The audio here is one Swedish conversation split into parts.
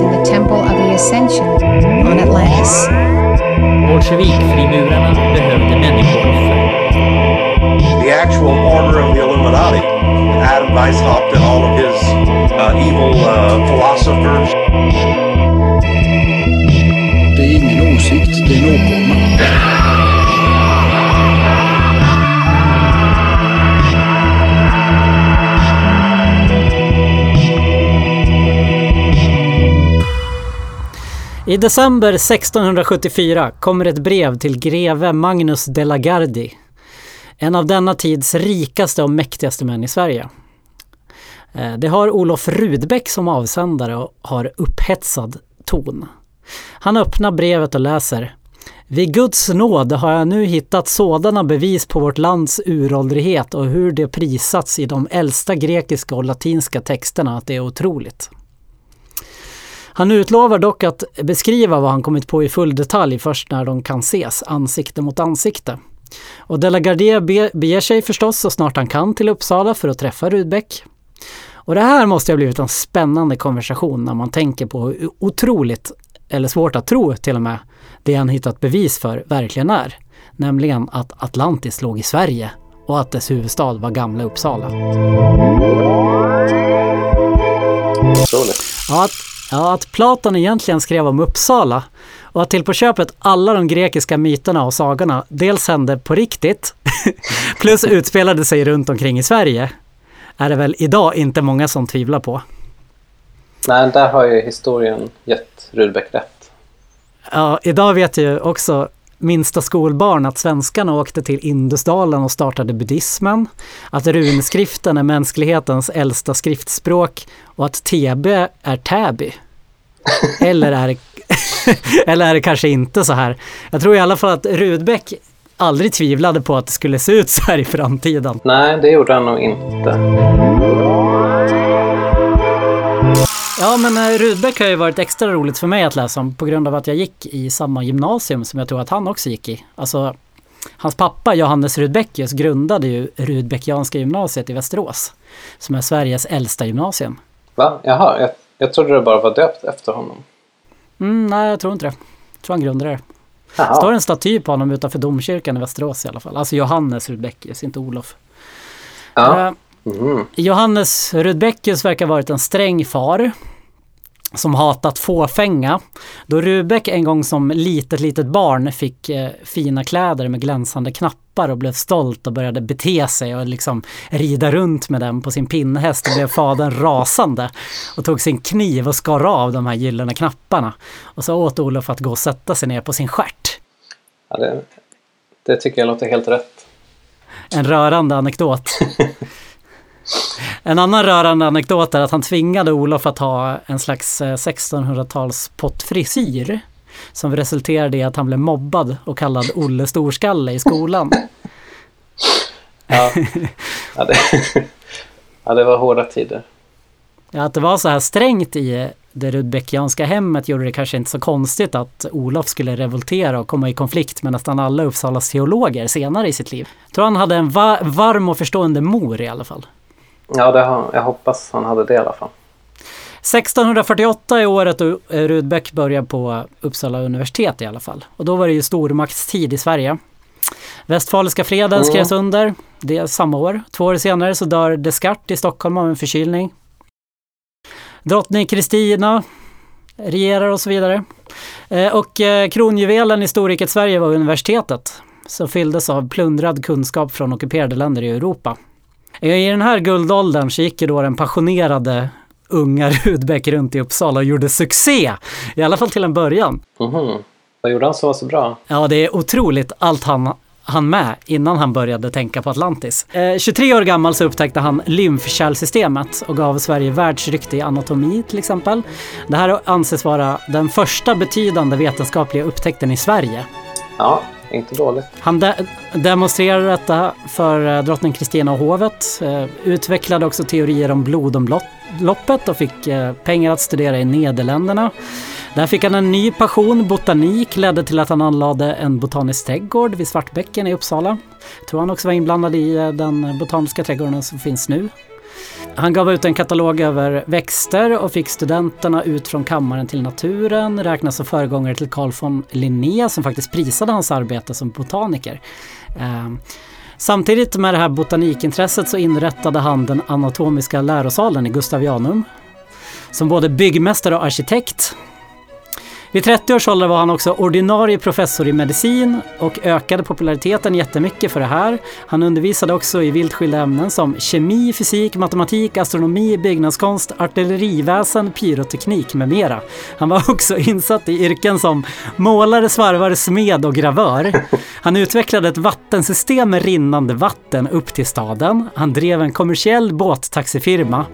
in the Temple of the Ascension on Atlantis. Bolsjevik-frimurarna behövde människooffer. the actual order of the Illuminati. Adam Weishaupt and all of his uh, evil uh, philosophers. Det är ingen åsikt, det är en åkomma. I december 1674 kommer ett brev till greve Magnus de la Gardie. En av denna tids rikaste och mäktigaste män i Sverige. Eh, det har Olof Rudbeck som avsändare och har upphetsad ton. Han öppnar brevet och läser vid Guds nåd har jag nu hittat sådana bevis på vårt lands uråldrighet och hur det prisats i de äldsta grekiska och latinska texterna att det är otroligt. Han utlovar dock att beskriva vad han kommit på i full detalj först när de kan ses ansikte mot ansikte. Och De la Gardie be- beger sig förstås så snart han kan till Uppsala för att träffa Rudbeck. Och det här måste ha blivit en spännande konversation när man tänker på hur otroligt, eller svårt att tro till och med, det han hittat bevis för verkligen är. Nämligen att Atlantis låg i Sverige och att dess huvudstad var Gamla Uppsala. Otroligt. Ja, ja, att Platon egentligen skrev om Uppsala och att till på köpet alla de grekiska myterna och sagorna dels hände på riktigt plus utspelade sig runt omkring i Sverige är det väl idag inte många som tvivlar på. Nej, där har ju historien gett Rudbeck rätt. Ja, idag vet ju också minsta skolbarn att svenskarna åkte till Indusdalen och startade buddhismen, att runskriften är mänsklighetens äldsta skriftspråk och att TB är Täby. Eller är, eller är det kanske inte så här? Jag tror i alla fall att Rudbeck aldrig tvivlade på att det skulle se ut så här i framtiden. Nej, det gjorde han nog inte. Ja, men eh, Rudbeck har ju varit extra roligt för mig att läsa om på grund av att jag gick i samma gymnasium som jag tror att han också gick i. Alltså, hans pappa Johannes Rudbeckius grundade ju Rudbeckianska gymnasiet i Västerås, som är Sveriges äldsta gymnasium. Va? Jaha, jag, jag trodde det bara var döpt efter honom. Mm, nej, jag tror inte det. Jag tror han grundade det. Jaha. står en staty på honom utanför domkyrkan i Västerås i alla fall. Alltså Johannes Rudbeckius, inte Olof. Ja. Eh, Mhm. Johannes Rudbeckius verkar ha varit en sträng far som hatat fåfänga. Då Rudbeck en gång som litet, litet barn fick eh, fina kläder med glänsande knappar och blev stolt och började bete sig och liksom rida runt med den på sin pinnhäst och blev fadern rasande och tog sin kniv och skar av de här gyllene knapparna. Och så åt Olof att gå och sätta sig ner på sin stjärt. Ja, det, det tycker jag låter helt rätt. En rörande anekdot. En annan rörande anekdot är att han tvingade Olof att ha en slags eh, 1600-tals pottfrisyr. Som resulterade i att han blev mobbad och kallad Olle Storskalle i skolan. Ja, ja, det, ja det var hårda tider. Ja, att det var så här strängt i det Rudbeckianska hemmet gjorde det kanske inte så konstigt att Olof skulle revoltera och komma i konflikt med nästan alla Uppsalas teologer senare i sitt liv. Jag tror han hade en va- varm och förstående mor i alla fall. Ja, det har, jag hoppas han hade det i alla fall. 1648 är året då Rudbeck började på Uppsala universitet i alla fall. Och då var det ju stormaktstid i Sverige. Westfaliska freden Mm. skrevs under, det är samma år. Två år senare så dör Descartes i Stockholm av en förkylning. Drottning Kristina regerar och så vidare. Eh, Och eh, kronjuvelen i storriket Sverige var universitetet som fylldes av plundrad kunskap från ockuperade länder i Europa. I den här guldåldern så gick ju då den passionerade unga Rudbeck runt i Uppsala och gjorde succé. I alla fall till en början. Mhm. Vad gjorde han som var så bra? Ja, det är otroligt allt han han med innan han började tänka på Atlantis. Eh, 23 år gammal så upptäckte han lymfkärlsystemet och gav Sverige världsrykte i anatomi till exempel. Det här anses vara den första betydande vetenskapliga upptäckten i Sverige. Ja, inte dåligt. Han de demonstrerade detta för eh, drottning Kristina och hovet, eh, utvecklade också teorier om blodomloppet och fick eh, pengar att studera i Nederländerna. Där fick han en ny passion, botanik, ledde till att han anlade en botanisk trädgård vid Svartbäcken i Uppsala. Jag tror han också var inblandad i den botaniska trädgården som finns nu. Han gav ut en katalog över växter och fick studenterna ut från kammaren till naturen, räknas som föregångare till Carl von Linné som faktiskt prisade hans arbete som botaniker. Ehm, samtidigt med det här botanikintresset så inrättade han den anatomiska lärosalen i Gustavianum. Som både byggmästare och arkitekt. Vid 30 års ålder var han också ordinarie professor i medicin och ökade populariteten jättemycket för det här. Han undervisade också i vilt skilda ämnen som kemi, fysik, matematik, astronomi, byggnadskonst, artilleriväsen, pyroteknik med mera. Han var också insatt i yrken som målare, svarvare, smed och gravör. Han utvecklade ett vattensystem med rinnande vatten upp till staden. Han drev en kommersiell båttaxifirma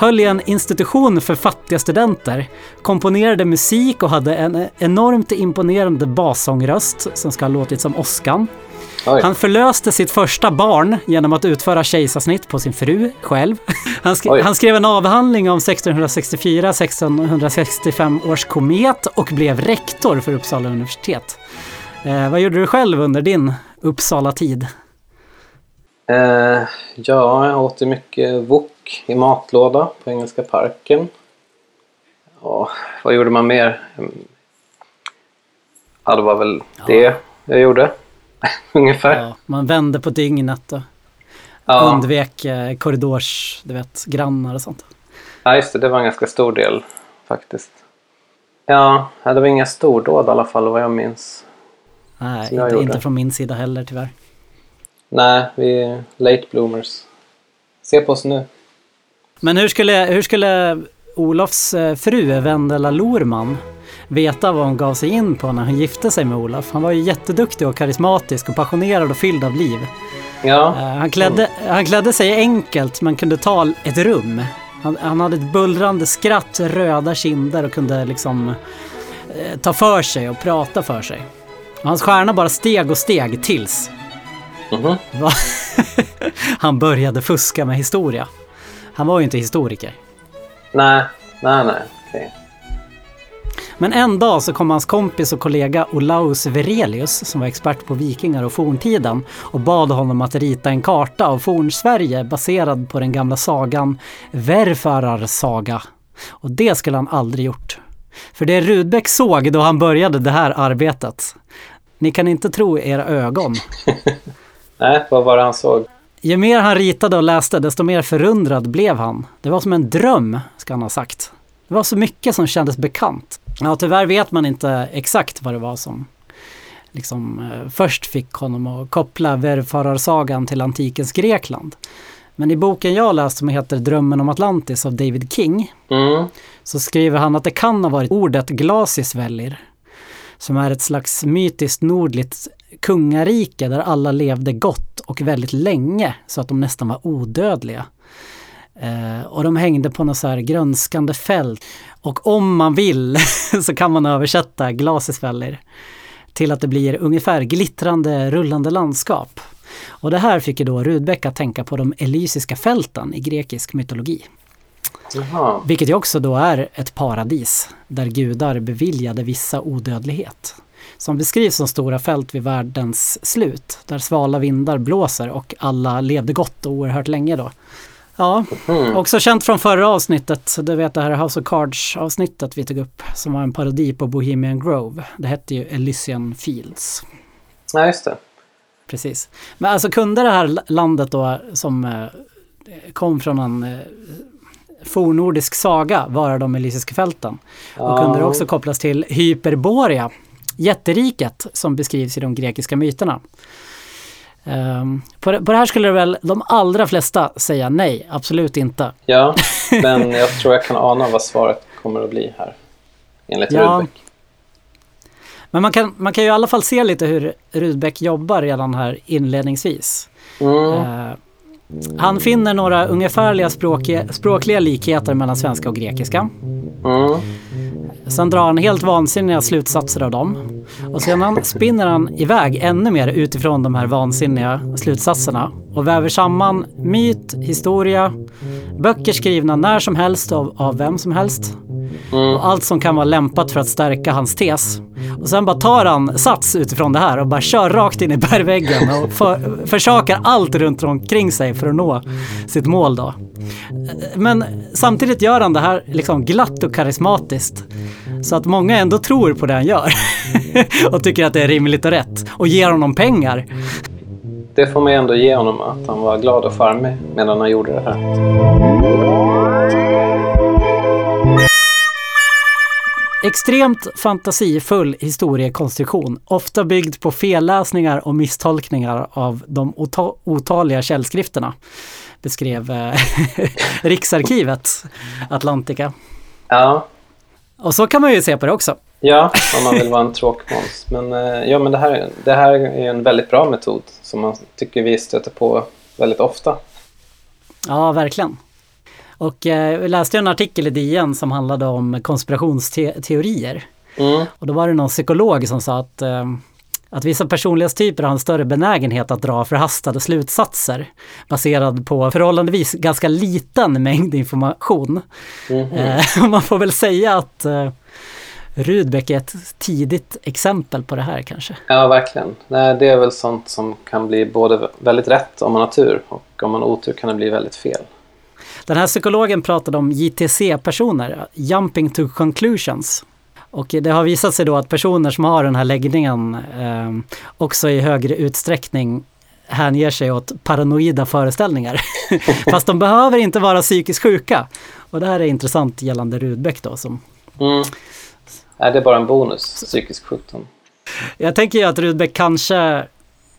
höll i en institution för fattiga studenter, komponerade musik och hade en enormt imponerande bassångröst som ska ha låtit som åskan. Han förlöste sitt första barn genom att utföra kejsarsnitt på sin fru själv. Han, sk- Oj. han skrev en avhandling om 1664-1665 års komet och blev rektor för Uppsala universitet. Eh, vad gjorde du själv under din Uppsala-tid? Eh, ja, jag åt mycket wok i matlåda på Engelska parken. Ja, vad gjorde man mer? Ja, det var väl det jag gjorde. Ungefär. Ja, man vände på dygnet och Ja. undvek eh, korridors, du vet, grannar och sånt. ja, just det. Det var en ganska stor del faktiskt. Ja, ja, det var inga stordåd i alla fall vad jag minns. Nej, jag inte, inte från min sida heller tyvärr. Nej, vi är late bloomers. Se på oss nu. Men hur skulle, hur skulle Olofs eh, fru Vendela Lorman veta vad hon gav sig in på när hon gifte sig med Olof? Han var ju jätteduktig och karismatisk och passionerad och fylld av liv. Ja, Eh, Han klädde, han klädde sig enkelt men kunde ta ett rum. Han, han hade ett bullrande skratt, röda kinder och kunde liksom eh, ta för sig och prata för sig. Och hans stjärna bara steg och steg tills Mhm. Va? han började fuska med historia. Han var ju inte historiker. nej, nej, nej. Okej. Men en dag så kom hans kompis och kollega Olaus Verelius, som var expert på vikingar och forntiden, och bad honom att rita en karta av Fornsverige baserad på den gamla sagan Verfarar saga. Och det skulle han aldrig gjort. För det Rudbeck såg då han började det här arbetet. Ni kan inte tro era ögon. Nej, vad var det han såg? Ju mer han ritade och läste, desto mer förundrad blev han. Det var som en dröm, ska han ha sagt. Det var så mycket som kändes bekant. Ja, tyvärr vet man inte exakt vad det var som liksom, eh, först fick honom att koppla Verfararsagan till antikens Grekland. Men i boken jag läst som heter Drömmen om Atlantis av David King Mm. så skriver han att det kan ha varit ordet Glasisvellir som är ett slags mytiskt nordligt kungarike där alla levde gott och väldigt länge så att de nästan var odödliga. Eh, och de hängde på något så här grönskande fält. Och om man vill så kan man översätta Glasisvellir till att det blir ungefär glittrande rullande landskap. Och det här fick ju då Rudbeck att tänka på de elysiska fälten i grekisk mytologi. Jaha. Vilket ju också då är ett paradis där gudar beviljade vissa odödlighet. Som beskrivs som stora fält vid världens slut, där svala vindar blåser och alla levde gott och oerhört länge då. Ja, Mm. också känt från förra avsnittet, du vet det här House of Cards avsnittet vi tog upp, som var en parodi på Bohemian Grove. Det hette ju Elysian Fields. Ja, just det. Precis. Men alltså kunde det här landet då som eh, kom från en eh, fornordisk saga vara de elysiska fälten? Och kunde det också kopplas till Hyperborea, jätteriket som beskrivs i de grekiska myterna. Ehm, på, det, här skulle väl de allra flesta säga nej, absolut inte. Ja, men jag tror jag kan ana vad svaret kommer att bli här. Enligt Ja. Rudbeck. Men man kan, man kan ju i alla fall se lite hur Rudbeck jobbar redan här inledningsvis. Mm. Eh, han finner några ungefärliga språkiga, språkliga likheter mellan svenska och grekiska. Mm. Sen drar han helt vansinniga slutsatser av dem. Och sedan spinner han iväg ännu mer utifrån de här vansinniga slutsatserna och väver samman myt, historia, böcker skrivna när som helst av, av vem som helst och allt som kan vara lämpat för att stärka hans tes. Och sen bara tar han sats utifrån det här och bara kör rakt in i bergväggen och för, försakar allt runt omkring sig för att nå sitt mål då. Men samtidigt gör han det här liksom glatt och karismatiskt. Så att många ändå tror på det han gör. och tycker att det är rimligt och rätt. Och ger honom pengar. Det får man ju ändå ge honom, att han var glad och charmig medan han gjorde det här. Extremt fantasifull historiekonstruktion, ofta byggd på felläsningar och misstolkningar av de ota- otaliga källskrifterna, beskrev eh, Riksarkivet Atlantica. Ja, Och så kan man ju se på det också. Ja om man vill vara en tråkmåns. Men, eh, ja, men det, här, det här är en väldigt bra metod som man tycker vi stöter på väldigt ofta. Ja, verkligen. Och eh, jag läste en artikel i DN som handlade om konspirationsteorier. Mm. Och då var det någon psykolog som sa att, eh, att vissa personlighetstyper har en större benägenhet att dra förhastade slutsatser baserad på förhållandevis ganska liten mängd information. Mhm. Eh, man får väl säga att eh, Rudbeck är ett tidigt exempel på det här kanske. Ja, verkligen. Det är väl sånt som kan bli både väldigt rätt om man har tur och om man har otur kan det bli väldigt fel. Den här psykologen pratade om JTC-personer, Jumping to Conclusions. Och det har visat sig då att personer som har den här läggningen eh, också i högre utsträckning hänger sig åt paranoida föreställningar. Fast de behöver inte vara psykiskt sjuka. Och det här är intressant gällande Rudbeck då. Som, Mm. Nej, det är bara en bonus, psykisk sjukdom. jag tänker ju att Rudbeck kanske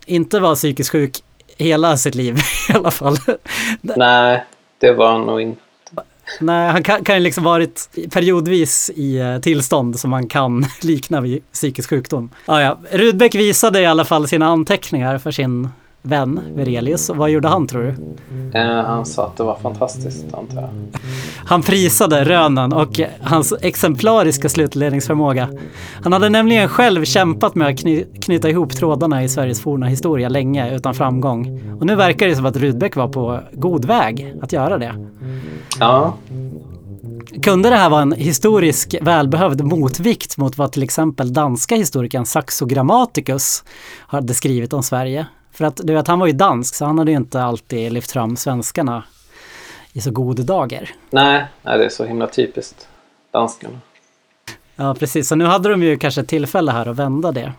inte var psykiskt sjuk hela sitt liv i alla fall. Nej, det var han nog inte. Nej, han kan, kan ju liksom varit periodvis i eh, tillstånd som man kan likna vid psykisk sjukdom. Ah, ja. Rudbeck visade i alla fall sina anteckningar för sin vän Verelius. Och vad gjorde han tror du? Eh, han sa att det var fantastiskt, antar jag. Han prisade rönen och hans exemplariska slutledningsförmåga. Han hade nämligen själv kämpat med att kny knyta ihop trådarna i Sveriges forna historia länge utan framgång. Och nu verkar det som att Rudbeck var på god väg att göra det. Ja, Kunde det här vara en historisk välbehövd motvikt mot vad till exempel danska historikern Saxo Grammaticus hade skrivit om Sverige? För att du vet, han var ju dansk så han hade ju inte alltid lyft fram svenskarna i så god dager. nej, nej, det är så himla typiskt danskarna. Ja, precis. Så nu hade de ju kanske tillfälle här att vända det.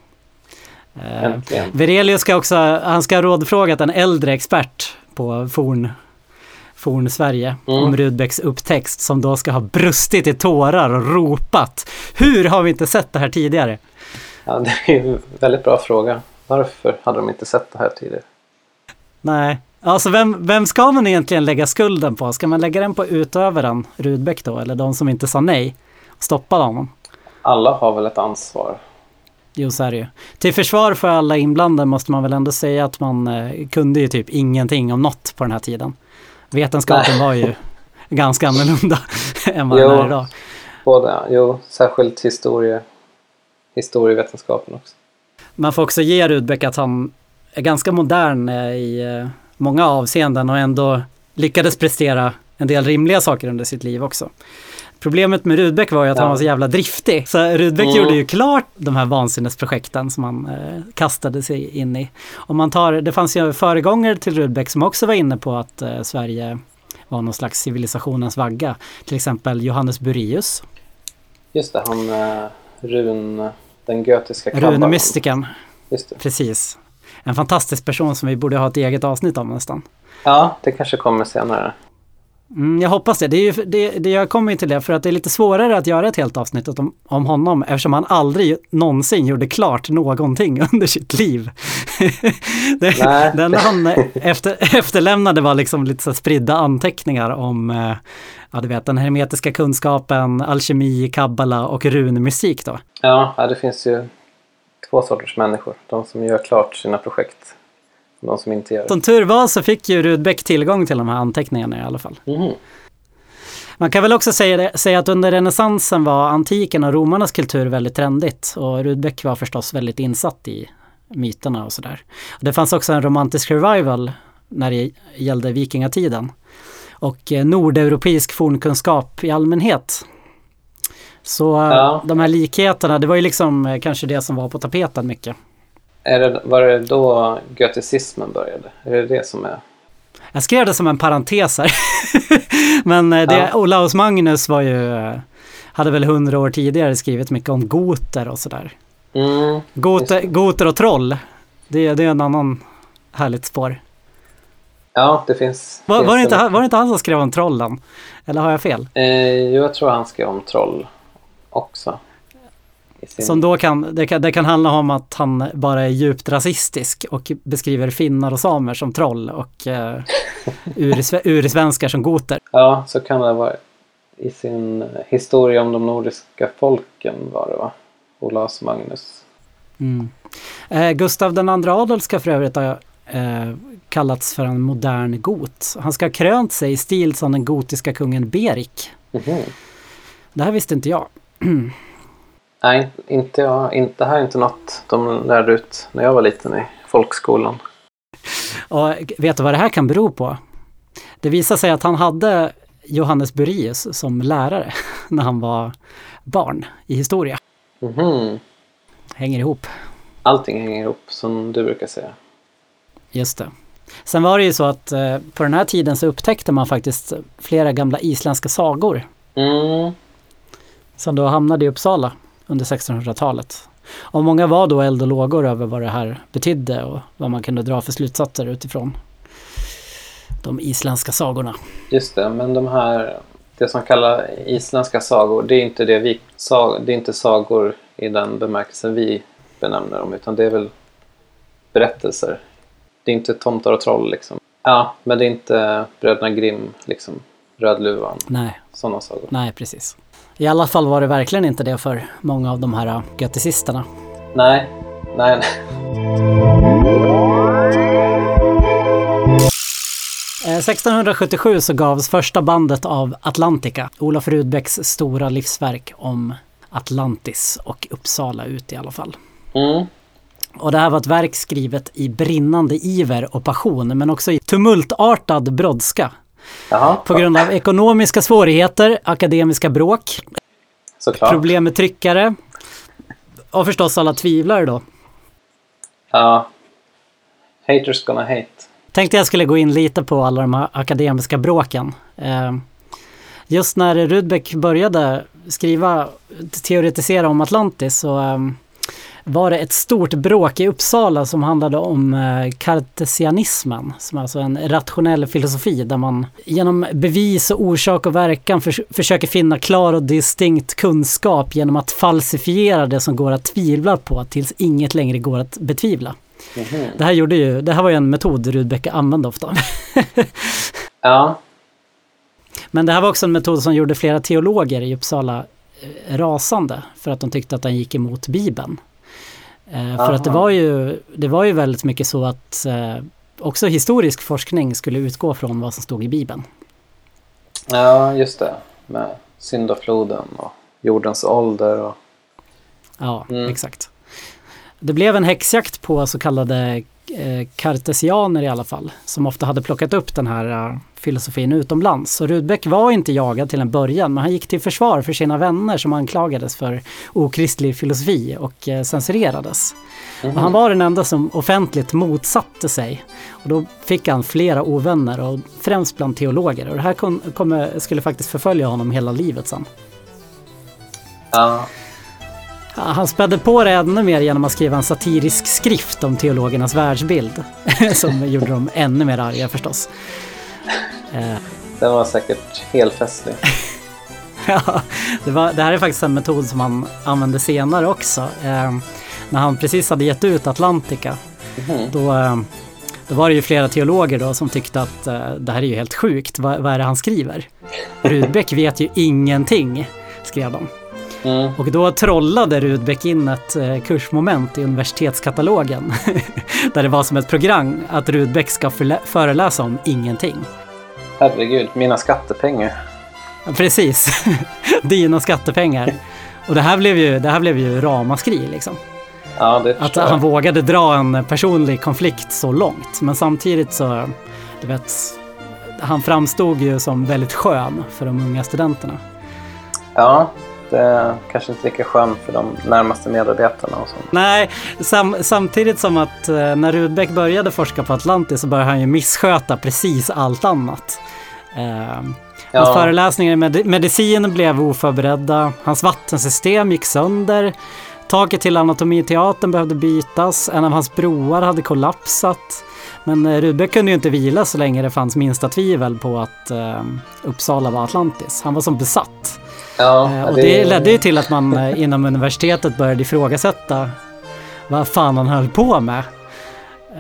Eh, Äntligen. Verelius ska också, han ska ha rådfrågat en äldre expert på forn, forn Sverige Mm. om Rudbecks upptäxt som då ska ha brustit i tårar och ropat. Hur har vi inte sett det här tidigare? Ja, det är ju en väldigt bra fråga. Varför hade de inte sett det här tidigare? Nej, alltså vem, vem ska man egentligen lägga skulden på? Ska man lägga den på utövaren, Rudbeck då, eller de som inte sa nej? och Stoppade honom? Alla har väl ett ansvar. Jo, så är det ju. Till försvar för alla inblandade måste man väl ändå säga att man eh, kunde ju typ ingenting om något på den här tiden. Vetenskapen Nej. var ju ganska annorlunda än vad den är idag. Både, jo, särskilt historie, historievetenskapen också. Man får också ge Rudbeck att han är ganska modern eh, i eh, många avseenden och ändå lyckades prestera en del rimliga saker under sitt liv också. Problemet med Rudbeck var ju att Ja. han var så jävla driftig. Så Rudbeck Mm. gjorde ju klart de här vansinnesprojekten som han eh, kastade sig in i. Om man tar, det fanns ju föregångare till Rudbeck som också var inne på att eh, Sverige var någon slags civilisationens vagga. Till exempel Johannes Bureus, Just det, han eh, Run, den runemystikern. Just det. Precis. En fantastisk person som vi borde ha ett eget avsnitt om nästan. Ja, det kanske kommer senare. Mm, jag hoppas det. Det, är ju, det, det. Jag kommer ju till det för att det är lite svårare att göra ett helt avsnitt om, om honom eftersom han aldrig någonsin gjorde klart någonting under sitt liv. det, Nej. den han efter, efterlämnade var liksom lite så spridda anteckningar om eh, ja, du vet, den hermetiska kunskapen, alkemi, kabbala och runmusik då. Ja, det finns ju två sorters människor. De som gör klart sina projekt de som inte gör det. Som tur var så fick ju Rudbeck tillgång till de här anteckningarna i alla fall. Mhm. Man kan väl också säga, det, säga att under renässansen var antiken och romarnas kultur väldigt trendigt och Rudbeck var förstås väldigt insatt i myterna och sådär. Det fanns också en romantisk revival när det gällde vikingatiden och eh, nordeuropeisk fornkunskap i allmänhet. Så eh, Ja. de här likheterna, det var ju liksom eh, kanske det som var på tapeten mycket. Är det, var det då goticismen började? Är det det som är... Jag skrev det som en parentes här. Men eh, det, Ja. Olaus Magnus var ju, eh, hade väl hundra år tidigare skrivit mycket om goter och sådär. Mm, Goter, goter och troll, det, det är en annan härligt spår. ja, det finns... Var, finns var, det inte, var det inte han som skrev om trollen? Eller har jag fel? Eh, jo, jag tror han skrev om troll också. Som då kan det, kan, det kan handla om att han bara är djupt rasistisk och beskriver finnar och samer som troll och eh, ursve- ursvenskar som goter. Ja, så kan det varit. I sin historia om de nordiska folken var det va? Olaus Magnus. Mm. Eh, Gustav den andra Adolf ska för övrigt ha eh, kallats för en modern got. Han ska ha krönt sig i stil som den gotiska kungen Berik. Mhm. Det här visste inte jag. Nej, inte jag. Inte, det här är inte något de lärde ut när jag var liten i folkskolan. Och vet du vad det här kan bero på? Det visar sig att han hade Johannes Burius som lärare när han var barn i historia. Mhm. Hänger ihop. Allting hänger ihop som du brukar säga. Just det. Sen var det ju så att eh, på den här tiden så upptäckte man faktiskt flera gamla isländska sagor Mm. som då hamnade i Uppsala under 1600-talet. Och många var då eld och lågor över vad det här betydde och vad man kunde dra för slutsatser utifrån de isländska sagorna. Just det, men de här, det som kallas isländska sagor, det är inte det vi, det är inte sagor i den bemärkelsen vi benämner dem, utan det är väl berättelser. Det är inte tomtar och troll liksom. Ja, men det är inte Bröderna Grimm, liksom Rödluvan, Nej, sådana sagor. nej precis. I alla fall var det verkligen inte det för många av de här göticisterna. Nej, nej, nej. Eh, 1677 så gavs första bandet av Atlantica, Olof Rudbecks stora livsverk om Atlantis och Uppsala ut i alla fall. Mm. Och det här var ett verk skrivet i brinnande iver och passion men också i tumultartad brådska. Jaha, På grund av ekonomiska svårigheter, akademiska bråk, såklart. problem med tryckare och förstås alla tvivlare då. Ja. Haters gonna hate. Tänkte jag skulle gå in lite på alla de här akademiska bråken. Eh, Just när Rudbeck började skriva, teoretisera om Atlantis så eh, var det ett stort bråk i Uppsala som handlade om eh, kartesianismen, som är alltså en rationell filosofi där man genom bevis och orsak och verkan förs- försöker finna klar och distinkt kunskap genom att falsifiera det som går att tvivla på tills inget längre går att betvivla. Mhm. Det här, gjorde ju, det här var ju en metod Rudbeck använde ofta. Ja, Men det här var också en metod som gjorde flera teologer i Uppsala eh, rasande för att de tyckte att den gick emot Bibeln. Eh, för att det var, ju, det var ju väldigt mycket så att eh, också historisk forskning skulle utgå från vad som stod i Bibeln. ja, just det. Med syndafloden och jordens ålder och... Ja, Mm. exakt. Det blev en häxjakt på så kallade kartesianer i alla fall, som ofta hade plockat upp den här eh, filosofin utomlands. Så Rudbeck var inte jagad till en början, men han gick till försvar för sina vänner som anklagades för okristlig filosofi och eh, censurerades. Och han var den enda som offentligt motsatte sig. Och då fick han flera ovänner, och främst bland teologer. Och det här kom, kommer, skulle faktiskt förfölja honom hela livet sen. Ja, Ja, Han spädde på det ännu mer genom att skriva en satirisk skrift om teologernas världsbild. som gjorde dem ännu mer arga förstås. Eh, den var säkert helfestlig. ja, det, var, det här är faktiskt en metod som han använde senare också. Eh, när han precis hade gett ut Atlantica. Mhm. Då, eh, då var det ju flera teologer då som tyckte att eh, det här är ju helt sjukt. Vad, vad är det han skriver? Rudbeck vet ju ingenting, skrev de. Mm. Och då trollade Rudbeck in ett eh, kursmoment i universitetskatalogen. där det var som ett program att Rudbeck ska föreläsa om ingenting. Herregud, mina skattepengar. Ja, Precis, dina skattepengar. Och det här blev ju, det här blev ju ramaskri liksom. Ja, Att han vågade dra en personlig konflikt så långt. Men samtidigt så, du vet, han framstod ju som väldigt skön för de unga studenterna. Ja, Är kanske inte lika skönt för de närmaste medarbetarna och sånt. Nej, sam, samtidigt som att eh, när Rudbeck började forska på Atlantis så började han ju missköta precis allt annat. Eh, Hans Ja. föreläsningar i med- medicin blev oförberedda, hans vattensystem gick sönder, taket till anatomiteatern behövde bytas, en av hans broar hade kollapsat. Men eh, Rudbeck kunde ju inte vila så länge det fanns minsta tvivel på att eh, Uppsala var Atlantis. Han var som besatt. Ja, Eh, och det ledde ju till att man eh, inom universitetet började ifrågasätta vad fan han höll på med.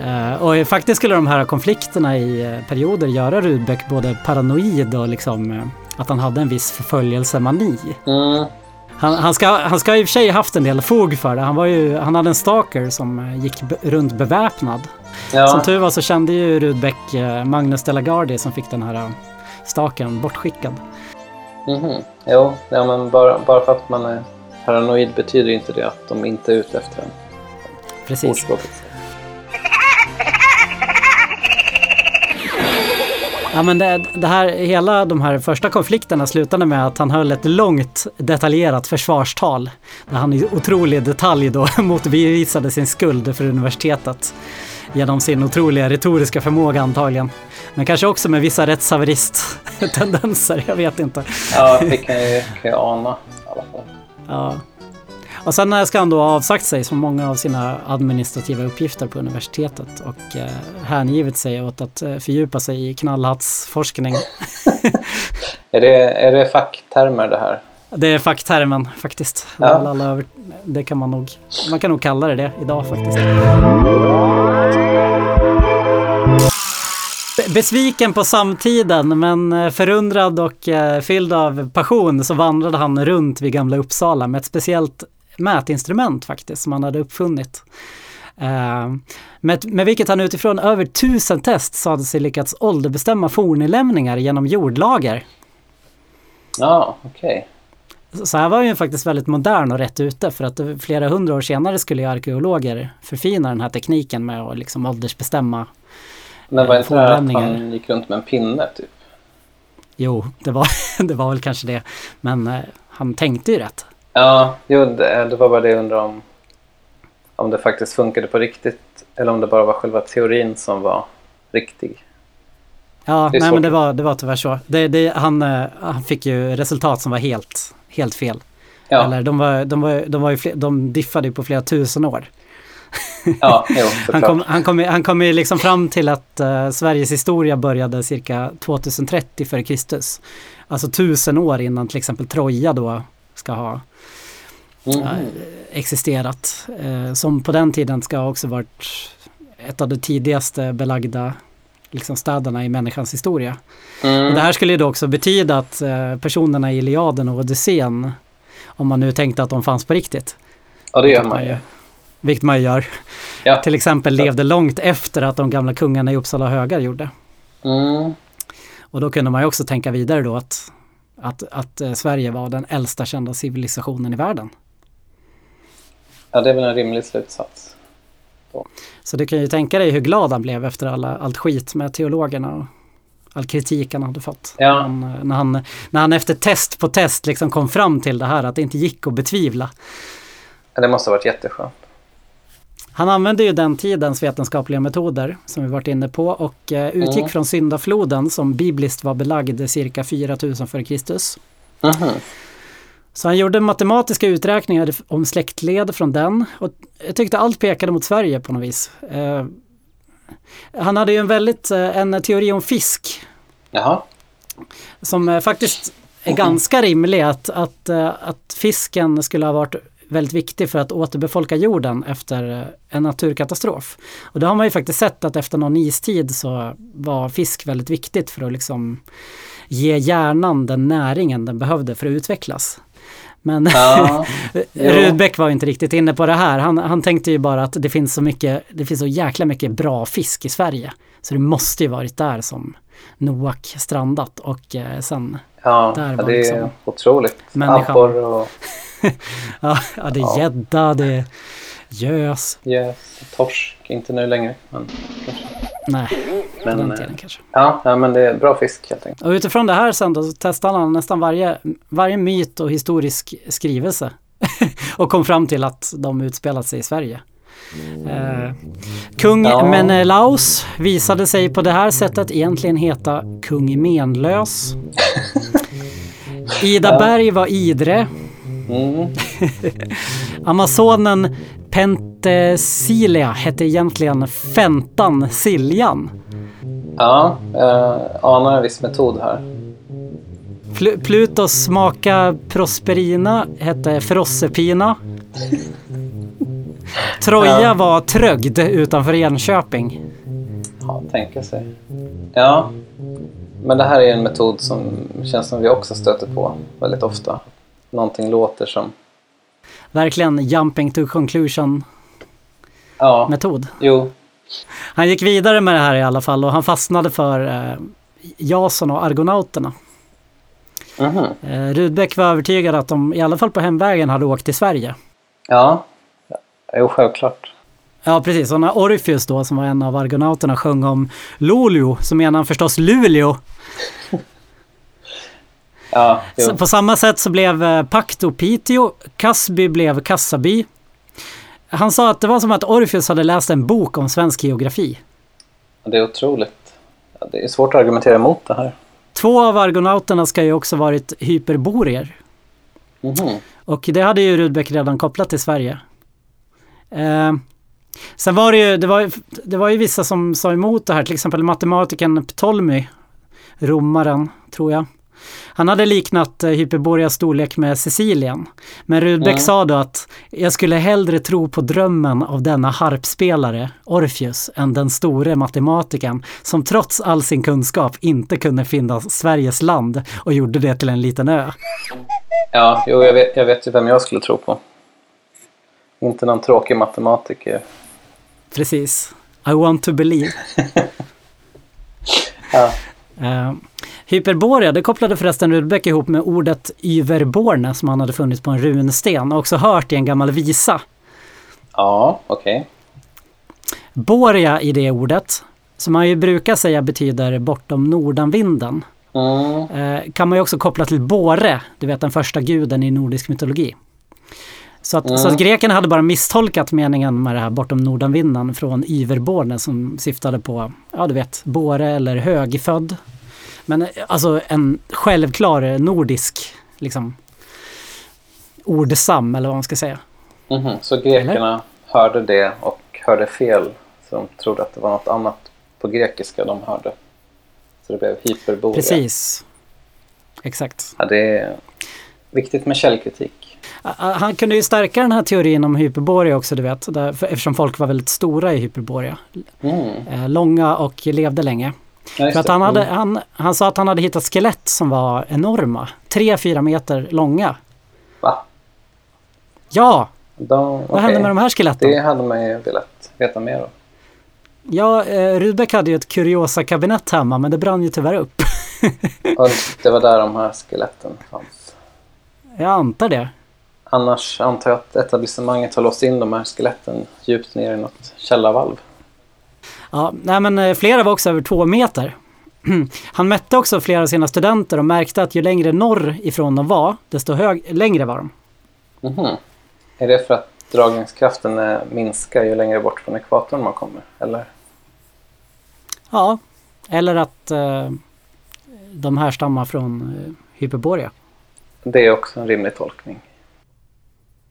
Eh, Och faktiskt skulle de här konflikterna i perioder göra Rudbeck både paranoid och liksom att han hade en viss förföljelsemani. Mm. Han, han, ska, han ska i och för sig haft en del fog för det. Han, var ju, han hade en stalker som gick runt beväpnad. Ja. Som tur var så kände ju Rudbeck Magnus de la Gardie som fick den här stalkern bortskickad. Mhm. Jo, ja, men bara, bara för att man är paranoid betyder inte det att de inte är ute efter en. Precis. Ordspråket. Ja, men det, det här, hela de här första konflikterna slutade med att han höll ett långt detaljerat försvarstal. Där han i otrolig detalj då motbevisade sin skuld för universitetet. Genom sin otroliga retoriska förmåga antagligen. Men kanske också med vissa rättshaverist-tendenser, jag vet inte. Ja, det kan jag, kan jag ana i alla fall. Ja. Och sen ska han då ha avsagt sig så många av sina administrativa uppgifter på universitetet och eh, hängivit sig åt att eh, fördjupa sig i knallhattsforskning. Är det, är det facktermer det här? Det är facktermen faktiskt. Ja. det kan man nog, man kan nog kalla det det idag faktiskt. Be- Besviken på samtiden men eh, förundrad och eh, fylld av passion så vandrade han runt vid Gamla Uppsala med ett speciellt mätinstrument faktiskt som han hade uppfunnit. Eh, med, med vilket han utifrån över tusen test så hade sig lyckats ålderbestämma fornlämningar genom jordlager. Ja, okej. Så så här var ju faktiskt väldigt modern och rätt ute för att flera hundra år senare skulle ju arkeologer förfina den här tekniken med att liksom åldersbestämma. Men var inte det att han gick runt med en pinne typ? Jo, det var, det var väl kanske det. Men eh, han tänkte ju rätt. Ja, jo, det, det var bara det jag undrade om. Om det faktiskt funkade på riktigt eller om det bara var själva teorin som var riktig. Ja, nej men det var, det var tyvärr så. Det, det, han, eh, han fick ju resultat som var helt, helt fel. Ja, Eller de, var, de, var, de, var ju fler, de diffade ju på flera tusen år. Ja jo, Han kom, han kom, han kom ju liksom fram till att eh, Sveriges historia började cirka 2030 före Kristus. Alltså tusen år innan till exempel Troja då ska ha eh, existerat. Eh, som på den tiden ska ha också varit ett av de tidigaste belagda liksom, städerna i människans historia. Och Mm. det här skulle ju då också betyda att personerna i Iliaden och Odysseen, om man nu tänkte att de fanns på riktigt, Ja, det gör man ju. Vilket man ju gör, Ja. till exempel levde långt efter att de gamla kungarna i Uppsala högar gjorde. Mm. Och då kunde man ju också tänka vidare då att, att, att eh, Sverige var den äldsta kända civilisationen i världen. Ja, det är väl en rimlig slutsats. Så du kan ju tänka dig hur glad han blev efter alla, allt skit med teologerna och all kritik han hade fått. Ja. Han, eh, när, han, när han efter test på test liksom kom fram till det här att det inte gick att betvivla. Ja, det måste ha varit jätteskönt. Han använde ju den tidens vetenskapliga metoder som vi varit inne på och eh, utgick Mm. från syndafloden som bibliskt var belagd cirka 4000 före Kristus. Mhm. Så han gjorde matematiska uträkningar om släktled från den och jag tyckte allt pekade mot Sverige på något vis. Eh, han hade ju en väldigt, eh, en teori om fisk Jaha. som faktiskt är ganska rimlig att, att, att fisken skulle ha varit väldigt viktig för att återbefolka jorden efter eh, en naturkatastrof. Och det har man ju faktiskt sett att efter någon istid så var fisk väldigt viktigt för att liksom ge hjärnan den näringen den behövde för att utvecklas. Men Ja. Rudbeck var inte riktigt inne på det här. Han, han tänkte ju bara att det finns så mycket, det finns så jäkla mycket bra fisk i Sverige. Så det måste ju varit där som Noak strandat och eh, sen, Ja, Där var det är liksom otroligt. människan. Abborre och ja, ja det är gädda, det är gös. gös, torsk. Inte nu längre, men kanske. Nej, Men, den eh, tiden kanske. Ja, ja, men det är bra fisk helt enkelt. Och utifrån det här sen då så testade han nästan varje, varje myt och historisk skrivelse. och kom fram till att de utspelat sig i Sverige. Eh, kung Ja. Menelaus visade sig på det här sättet egentligen heta kung Menlös. Ida Berg var Idre. Mm. Amazonen Penthesilea hette egentligen Fentan Siljan. Ja, jag anar en viss metod här. Pl- Plutos maka Prosperina hette Frossepina. Troja Ja. var Trögd utanför Enköping. Ja, tänka sig. Ja, men det här är en metod som känns som vi också stöter på väldigt ofta. Någonting låter som... Verkligen jumping to conclusion Ja, metod. jo. Han gick vidare med det här i alla fall och han fastnade för eh, Jason och Argonauterna. Mhm. Eh, Rudbeck var övertygad att de i alla fall på hemvägen hade åkt till Sverige. Ja, jo självklart. Ja precis, och när Orpheus då som var en av argonauterna sjöng om Luleå så menar han förstås Luleå. Ja. Så på samma sätt så blev eh, Pacto Piteå, Kasby blev Kassaby. Han sa att det var som att Orpheus hade läst en bok om svensk geografi. det är otroligt. Det är svårt att argumentera emot det här. Två av argonauterna ska ju också varit hyperboreer. Mhm. Och det hade ju Rudbeck redan kopplat till Sverige. Eh, sen var det ju, det var, det var ju vissa som sa emot det här, till exempel matematikern Ptolemy, romaren, tror jag. Han hade liknat eh, Hyperboreas storlek med Sicilien. Men Rudbeck Mm. sa då att jag skulle hellre tro på drömmen av denna harpspelare, Orpheus, än den store matematikern som trots all sin kunskap inte kunde finna Sveriges land och gjorde det till en liten ö. Ja, jo, jag vet, jag vet ju vem jag skulle tro på. Inte någon tråkig matematiker. Precis. I want to believe. Ja. Uh, Hyperborea, det kopplade förresten Rudbeck ihop med ordet Yverborne som han hade funnit på en runsten och också hört i en gammal visa. Ja, okej. Borea i det ordet, som man ju brukar säga betyder bortom nordanvinden, Mm. eh, kan man ju också koppla till Bore, du vet den första guden i nordisk mytologi. Så att, så att grekerna hade bara misstolkat meningen med det här bortom nordanvinden från Yverborne som syftade på, ja du vet, Bore eller högfödd. Men alltså en självklar nordisk liksom ordsam eller vad man ska säga. Mhm. Så grekerna hörde det och hörde fel. Så de trodde att det var något annat på grekiska de hörde. Så det blev hyperborea. Precis. Exakt. Ja, det är viktigt med källkritik. Han kunde ju stärka den här teorin om hyperborea också, du vet. Där, för, eftersom folk var väldigt stora i hyperborea. Mm. Eh, långa och levde länge. Ja, För att han, hade, Mm. han, han sa att han hade hittat skelett som var enorma. 3-4 meter långa. Va? Ja! De, Vad hände med de här skeletten? Det hade man ju velat veta mer om. Ja, eh, Rudbeck hade ju ett kuriosa-kabinett hemma men det brann ju tyvärr upp. Och det var där de här skeletten fanns. Jag antar det. Annars antar jag att etablissemanget har låst in de här skeletten djupt ner i något källarvalv. Ja, nej men eh, flera var också över två meter. Han mätte också flera av sina studenter och märkte att ju längre norr ifrån de var, desto hög, längre var de. Mhm. Är det för att dragningskraften eh, minskar ju längre bort från ekvatorn man kommer? Eller? Ja, eller att eh, de här stammar från eh, Hyperborea. Det är också en rimlig tolkning.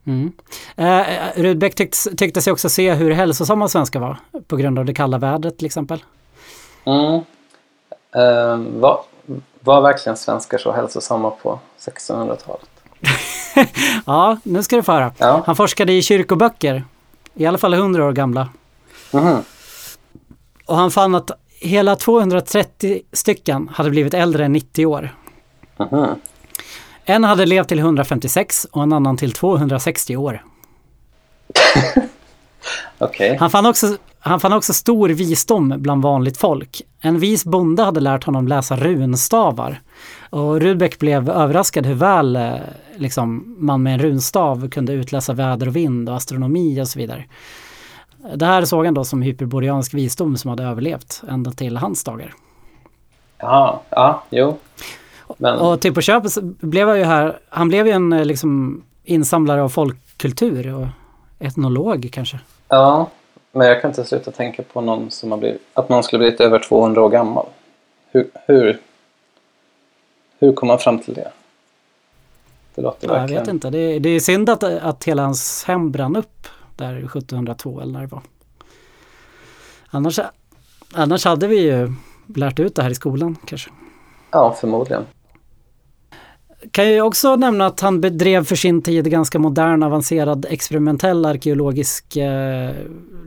Mm. Eh, Rudbeck tyckte, tyckte sig också se hur hälsosamma svenskar var på grund av det kalla vädret till exempel. Mm. Eh, var, var verkligen svenskar så hälsosamma på 1600-talet? Ja, nu ska du få höra. Ja. Han forskade i kyrkoböcker, i alla fall 100 år gamla. Mhm. Och han fann att hela 230 stycken hade blivit äldre än 90 år. Mhm. En hade levt till 156 och en annan till 260 år. Okej. Han fann, också, han fann också stor visdom bland vanligt folk. En vis bonde hade lärt honom läsa runstavar. Och Rudbeck blev överraskad hur väl eh, liksom, man med en runstav kunde utläsa väder och vind och astronomi och så vidare. Det här såg han då som hyperboreansk visdom som hade överlevt ända till hans dagar. Jaha, ja, jo. Men, Och till på köpet blev han ju här, han blev ju en eh, liksom insamlare av folkkultur och etnolog kanske. ja, men jag kan inte sluta tänka på någon som har blivit, att någon skulle blivit över 200 år gammal. Hur, hur, hur kom man fram till det? Det låter Ja, jag vet inte, det, är- det är synd att, att hela hans hem brann upp där 1702 eller när det var. Annars, annars hade vi ju lärt ut det här i skolan kanske. Ja, förmodligen. Kan jag ju också nämna att han bedrev för sin tid ganska modern avancerad experimentell arkeologisk eh,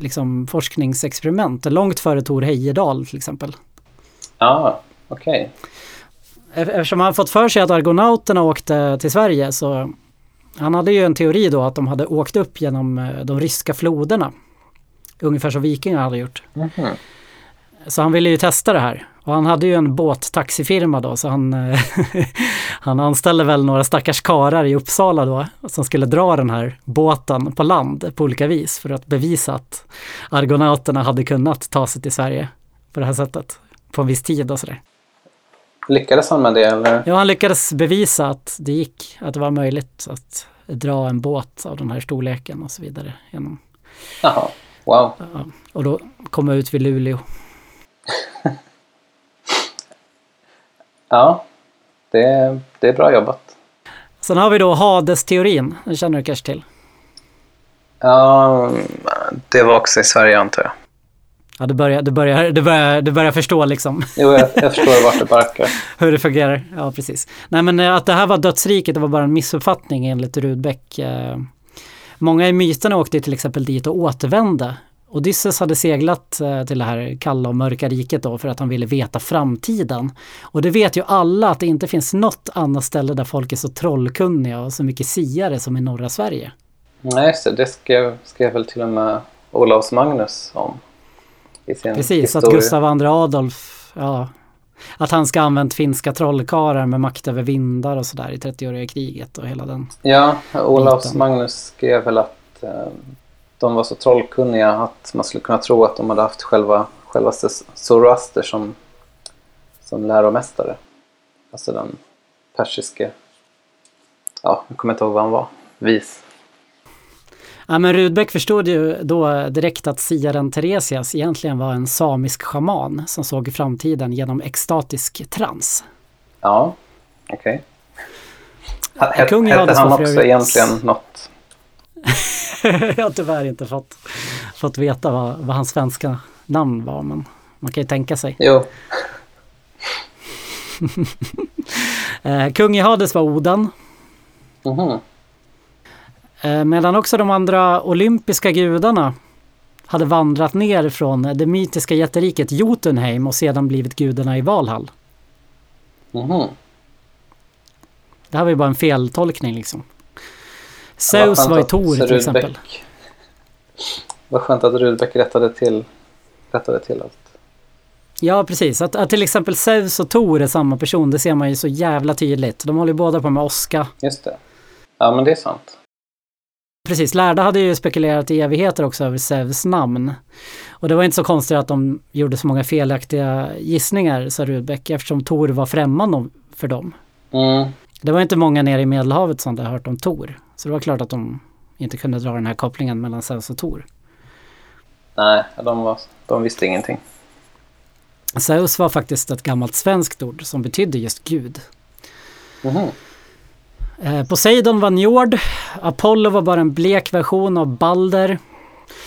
liksom forskningsexperiment. Långt före Tor Heyerdahl till exempel. Ja, okej. Ef- Eftersom han fått för sig att argonauterna åkte till Sverige så han hade ju en teori då att de hade åkt upp genom eh, de ryska floderna. Ungefär som vikingar hade gjort. Mhm. Så han ville ju testa det här. Och han hade ju en båttaxifirma då så han, eh, han anställde väl några stackars karar i Uppsala då som skulle dra den här båten på land på olika vis för att bevisa att argonauterna hade kunnat ta sig till Sverige på det här sättet på en viss tid och sådär. Lyckades han med det eller? Ja, han lyckades bevisa att det gick, att det var möjligt att dra en båt av den här storleken och så vidare. Genom, Jaha, wow. ja, och då komma ut vid Luleå. Ja, det, det är bra jobbat. Sen har vi då Hades-teorin, den känner du kanske till? Ja, det var också i Sverige antar jag. Ja, du börjar, du börjar, du börjar, du börjar förstå liksom Jo, jag, jag förstår vart det barkar. hur det fungerar. Ja, precis. Nej, men eh, att det här var dödsriket, det var bara en missuppfattning enligt Rudbeck. Eh, Många i myterna åkte till exempel dit och återvände. Odysseus hade seglat eh, till det här kalla och mörka riket då för att han ville veta framtiden. Och det vet ju alla att det inte finns något annat ställe där folk är så trollkunniga och så mycket siare som i norra Sverige. Nej, just det. Skrev, skrev väl till och med Olaus Magnus om. I sin Precis, att historia. Gustav II Adolf, ja, att han ska ha använt finska trollkarlar med makt över vindar och sådär i 30-åriga kriget och hela den. Ja, Olaus biten. Magnus skrev väl att eh, de var så trollkunniga att man skulle kunna tro att de hade haft själva, självaste Zoroaster som, som läromästare. Alltså den persiske, ja, jag kommer inte ihåg vad han var, vis. Ja, men Rudbeck förstod ju då direkt att siaren Teresias egentligen var en samisk schaman som såg framtiden genom extatisk trans. Ja, okej. Okay. Hette han också egentligen något? Jag har tyvärr inte fått, fått veta vad, vad hans svenska namn var, men man kan ju tänka sig. Jo, Eh, kung i Hades var Oden, mhm. eh, medan också de andra olympiska gudarna hade vandrat ner från det mytiska jätteriket Jotunheim och sedan blivit gudarna i Valhall. Mhm. Det här var ju bara en feltolkning liksom. Zeus var i Tor till exempel. Vad skönt att Rudbeck rättade till, rättade till allt. Ja, precis. Att, att till exempel Zeus och Tor är samma person, det ser man ju så jävla tydligt. De håller ju båda på med åska. Just det. Ja, men det är sant. Precis, lärda hade ju spekulerat i evigheter också över Zeus namn. Och det var inte så konstigt att de gjorde så många felaktiga gissningar, sa Rudbeck, eftersom Tor var främmande för dem. Mm. Det var inte många nere i Medelhavet som hade hört om Tor. Så det var klart att de inte kunde dra den här kopplingen mellan Zeus och Tor. Nej, de, var, de visste ingenting. Zeus var faktiskt ett gammalt svenskt ord som betydde just Gud. Mhm. Eh, Poseidon var Njord, Apollo var bara en blek version av Balder.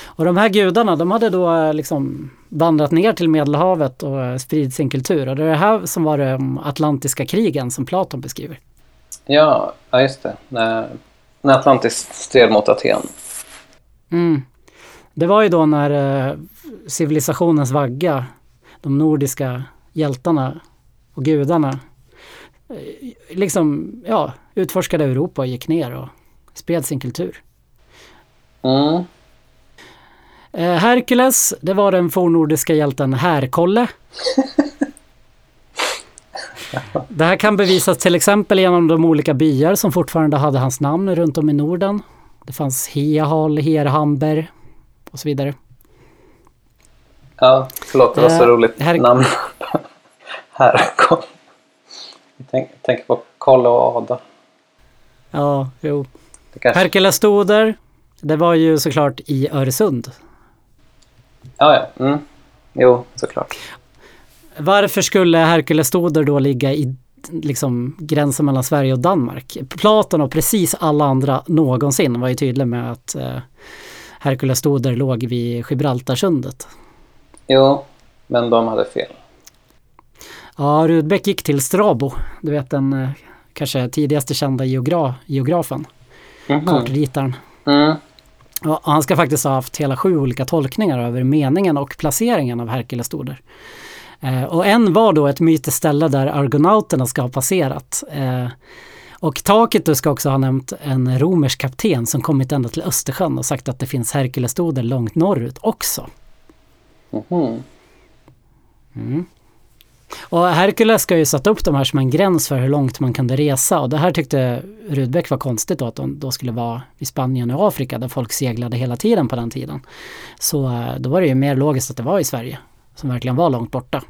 Och de här gudarna, de hade då eh, liksom vandrat ner till Medelhavet och eh, spridit sin kultur. Och det är det här som var de atlantiska krigen som Platon beskriver. Ja, ja, just det. När, Atlantis stred mot Aten. Mm. Det var ju då när eh, civilisationens vagga, de nordiska hjältarna och gudarna, eh, liksom, ja, utforskade Europa och gick ner och spred sin kultur. Mm. Eh, Herkules, det var den fornnordiska hjälten Härkolle. Det här kan bevisas till exempel genom de olika byar som fortfarande hade hans namn runt om i Norden. Det fanns Heahal, Herhamber och så vidare. Ja, förlåt, det var så Eh, roligt här- namn. här kom. Jag tänk, tänker på Kalle och Ada. Ja, jo. Kanske... Herkulestoder, det var ju såklart i Öresund. Ja, ja. Mm. Jo, såklart. Varför skulle Herkulestoder då ligga i liksom, gränsen mellan Sverige och Danmark? Platon och precis alla andra någonsin var ju tydliga med att eh, Herkulestoder låg vid Gibraltarsundet. Jo, men de hade fel. Ja, Rudbeck gick till Strabo, du vet den eh, kanske tidigaste kända geogra geografen, Mhm. kartritaren. Mm. Ja, han ska faktiskt ha haft hela sju olika tolkningar över meningen och placeringen av Herkulestoder. Eh, och en var då ett mytiskt ställe där argonauterna ska ha passerat. Eh, och Tacitus ska också ha nämnt en romersk kapten som kommit ända till Östersjön och sagt att det finns Herkulestoder långt norrut också. Mhm. Och Herkules ska ju sätta upp de här som en gräns för hur långt man kunde resa och det här tyckte Rudbeck var konstigt då att de då skulle vara i Spanien och Afrika där folk seglade hela tiden på den tiden. Så eh, då var det ju mer logiskt att det var i Sverige som verkligen var långt borta.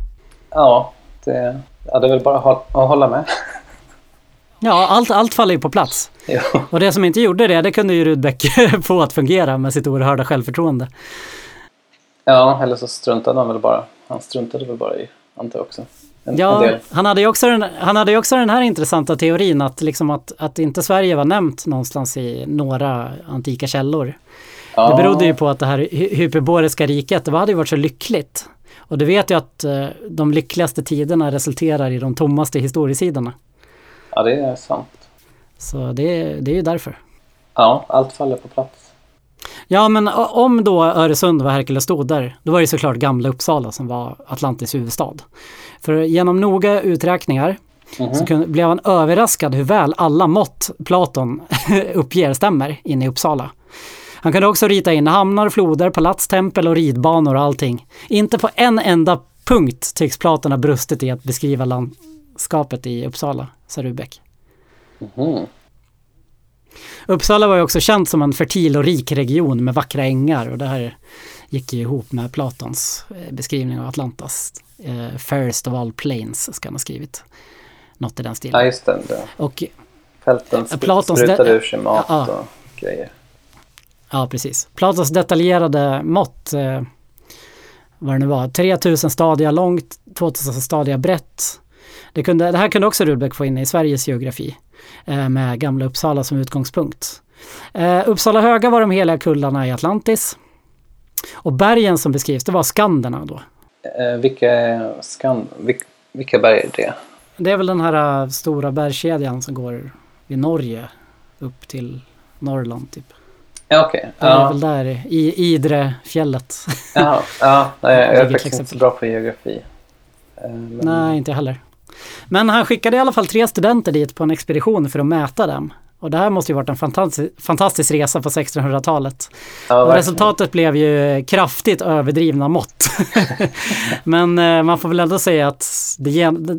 Ja, det, ja, det är väl bara att hålla, med. Ja, allt, allt faller ju på plats. jo. Och det som inte gjorde det, det kunde ju Rudbeck få att fungera med sitt oerhörda självförtroende. Ja, eller så struntade han väl bara. Han struntade väl bara i Ante också. En, en Ja, del. han hade ju också den, han hade ju också den här intressanta teorin att, liksom att, att inte Sverige var nämnt någonstans i några antika källor. Ja, Det berodde ju på att det här hy- hyperboriska riket, det hade ju varit så lyckligt. Och du vet ju att eh, de lyckligaste tiderna resulterar i de tommaste historiesidorna. Ja, det är sant. Så det, det är ju därför. Ja, allt faller på plats. Ja men o- om då Öresund var Herkulestoder, då var det såklart gamla Uppsala som var Atlantis huvudstad. För genom noga uträkningar så kunde, blev han överraskad hur väl alla mått Platon uppger stämmer inne i Uppsala. Han kunde också rita in hamnar, floder, palats, tempel och ridbanor och allting. Inte på en enda punkt tycks Platon ha brustit i att beskriva landskapet i Uppsala, sa Rudbeck. Mhm. Uppsala var ju också känt som en fertil och rik region med vackra ängar och det här gick ju ihop med Platons eh, beskrivning av Atlantas. Eh, Fairest of all plains ska han ha skrivit. Något i den Ja, stilen. just det. Och Fälten Platons sprutade de- ur sig mat Ja. och grejer. Ja, precis. Platons detaljerade mått, eh, vad det nu var, 3000 stadiga långt, 2000 stadiga brett. Det, kunde, det här kunde också Rudbeck få in i Sveriges geografi eh, med gamla Uppsala som utgångspunkt. Eh, Uppsala höga var de heliga kullarna i Atlantis. Och bergen som beskrivs, det var Skanderna då. Eh, vilka, skan, vilka, vilka berg är det? Det är väl den här äh, stora bergskedjan som går vid Norge upp till Norrland typ. Ja, okej. Det är Ja, väl där i Idrefjället. ja, ja, nej, jag är faktiskt inte så bra på geografi. Eh, men- Nej, inte jag heller. Men han skickade i alla fall tre studenter dit på en expedition för att mäta dem. Och det här måste ju varit en fantastisk, fantastisk resa på 1600-talet. ja, Och resultatet blev ju kraftigt överdrivna mått. Men eh, man får väl ändå säga att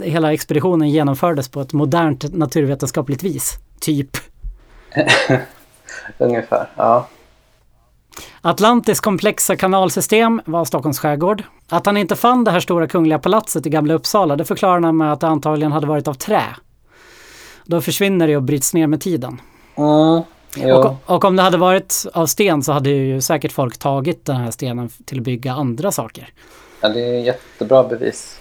hela expeditionen genomfördes på ett modernt naturvetenskapligt vis. Typ. Ungefär, ja. Atlantis komplexa kanalsystem var Stockholms skärgård. Att han inte fann det här stora kungliga palatset i Gamla Uppsala, det förklarar han med att det antagligen hade varit av trä. Då försvinner det och bryts ner med tiden. Mm. Och, och om det hade varit av sten så hade ju säkert folk tagit den här stenen till att bygga andra saker. ja, det är jättebra bevis.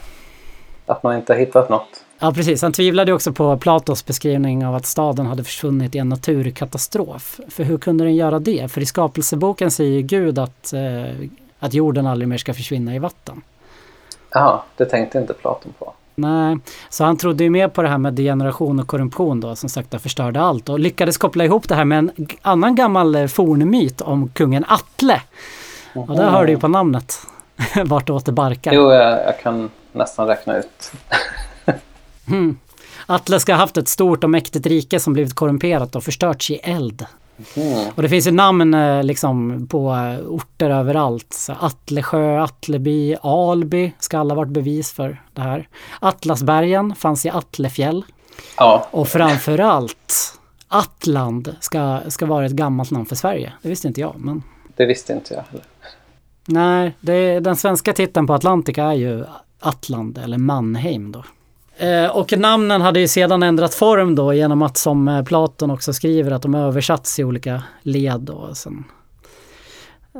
Att man inte har hittat något. Ja precis, han tvivlade också på Platos beskrivning av att staden hade försvunnit i en naturkatastrof. För hur kunde den göra det? För i skapelseboken säger Gud att, eh, att jorden aldrig mer ska försvinna i vatten. Jaha, det tänkte inte Platon på. Nej, så han trodde ju mer på det här med degeneration och korruption då som sagt förstörde allt och lyckades koppla ihop det här med en annan gammal eh, fornmyt om kungen Atle. Och där hör du ju på namnet vartåt det barkar. Jo, jag, jag kan nästan räkna ut. Atle ska ha haft ett stort och mäktigt rike som blivit korrumperat och förstörts i eld. Mm. Och det finns ju namn eh, liksom på eh, orter överallt. Så Atlesjö, Atleby, Alby ska alla varit bevis för det här. Atlasbergen fanns i Atlefjäll. Ja, Och framförallt Atland ska, ska vara ett gammalt namn för Sverige. Det visste inte jag, men det visste inte jag heller. Nej, det, den svenska titeln på Atlantica är ju Atland eller Mannheim då. Eh, och namnen hade ju sedan ändrat form då genom att som eh, Platon också skriver att de översatts i olika led. Då. Sen,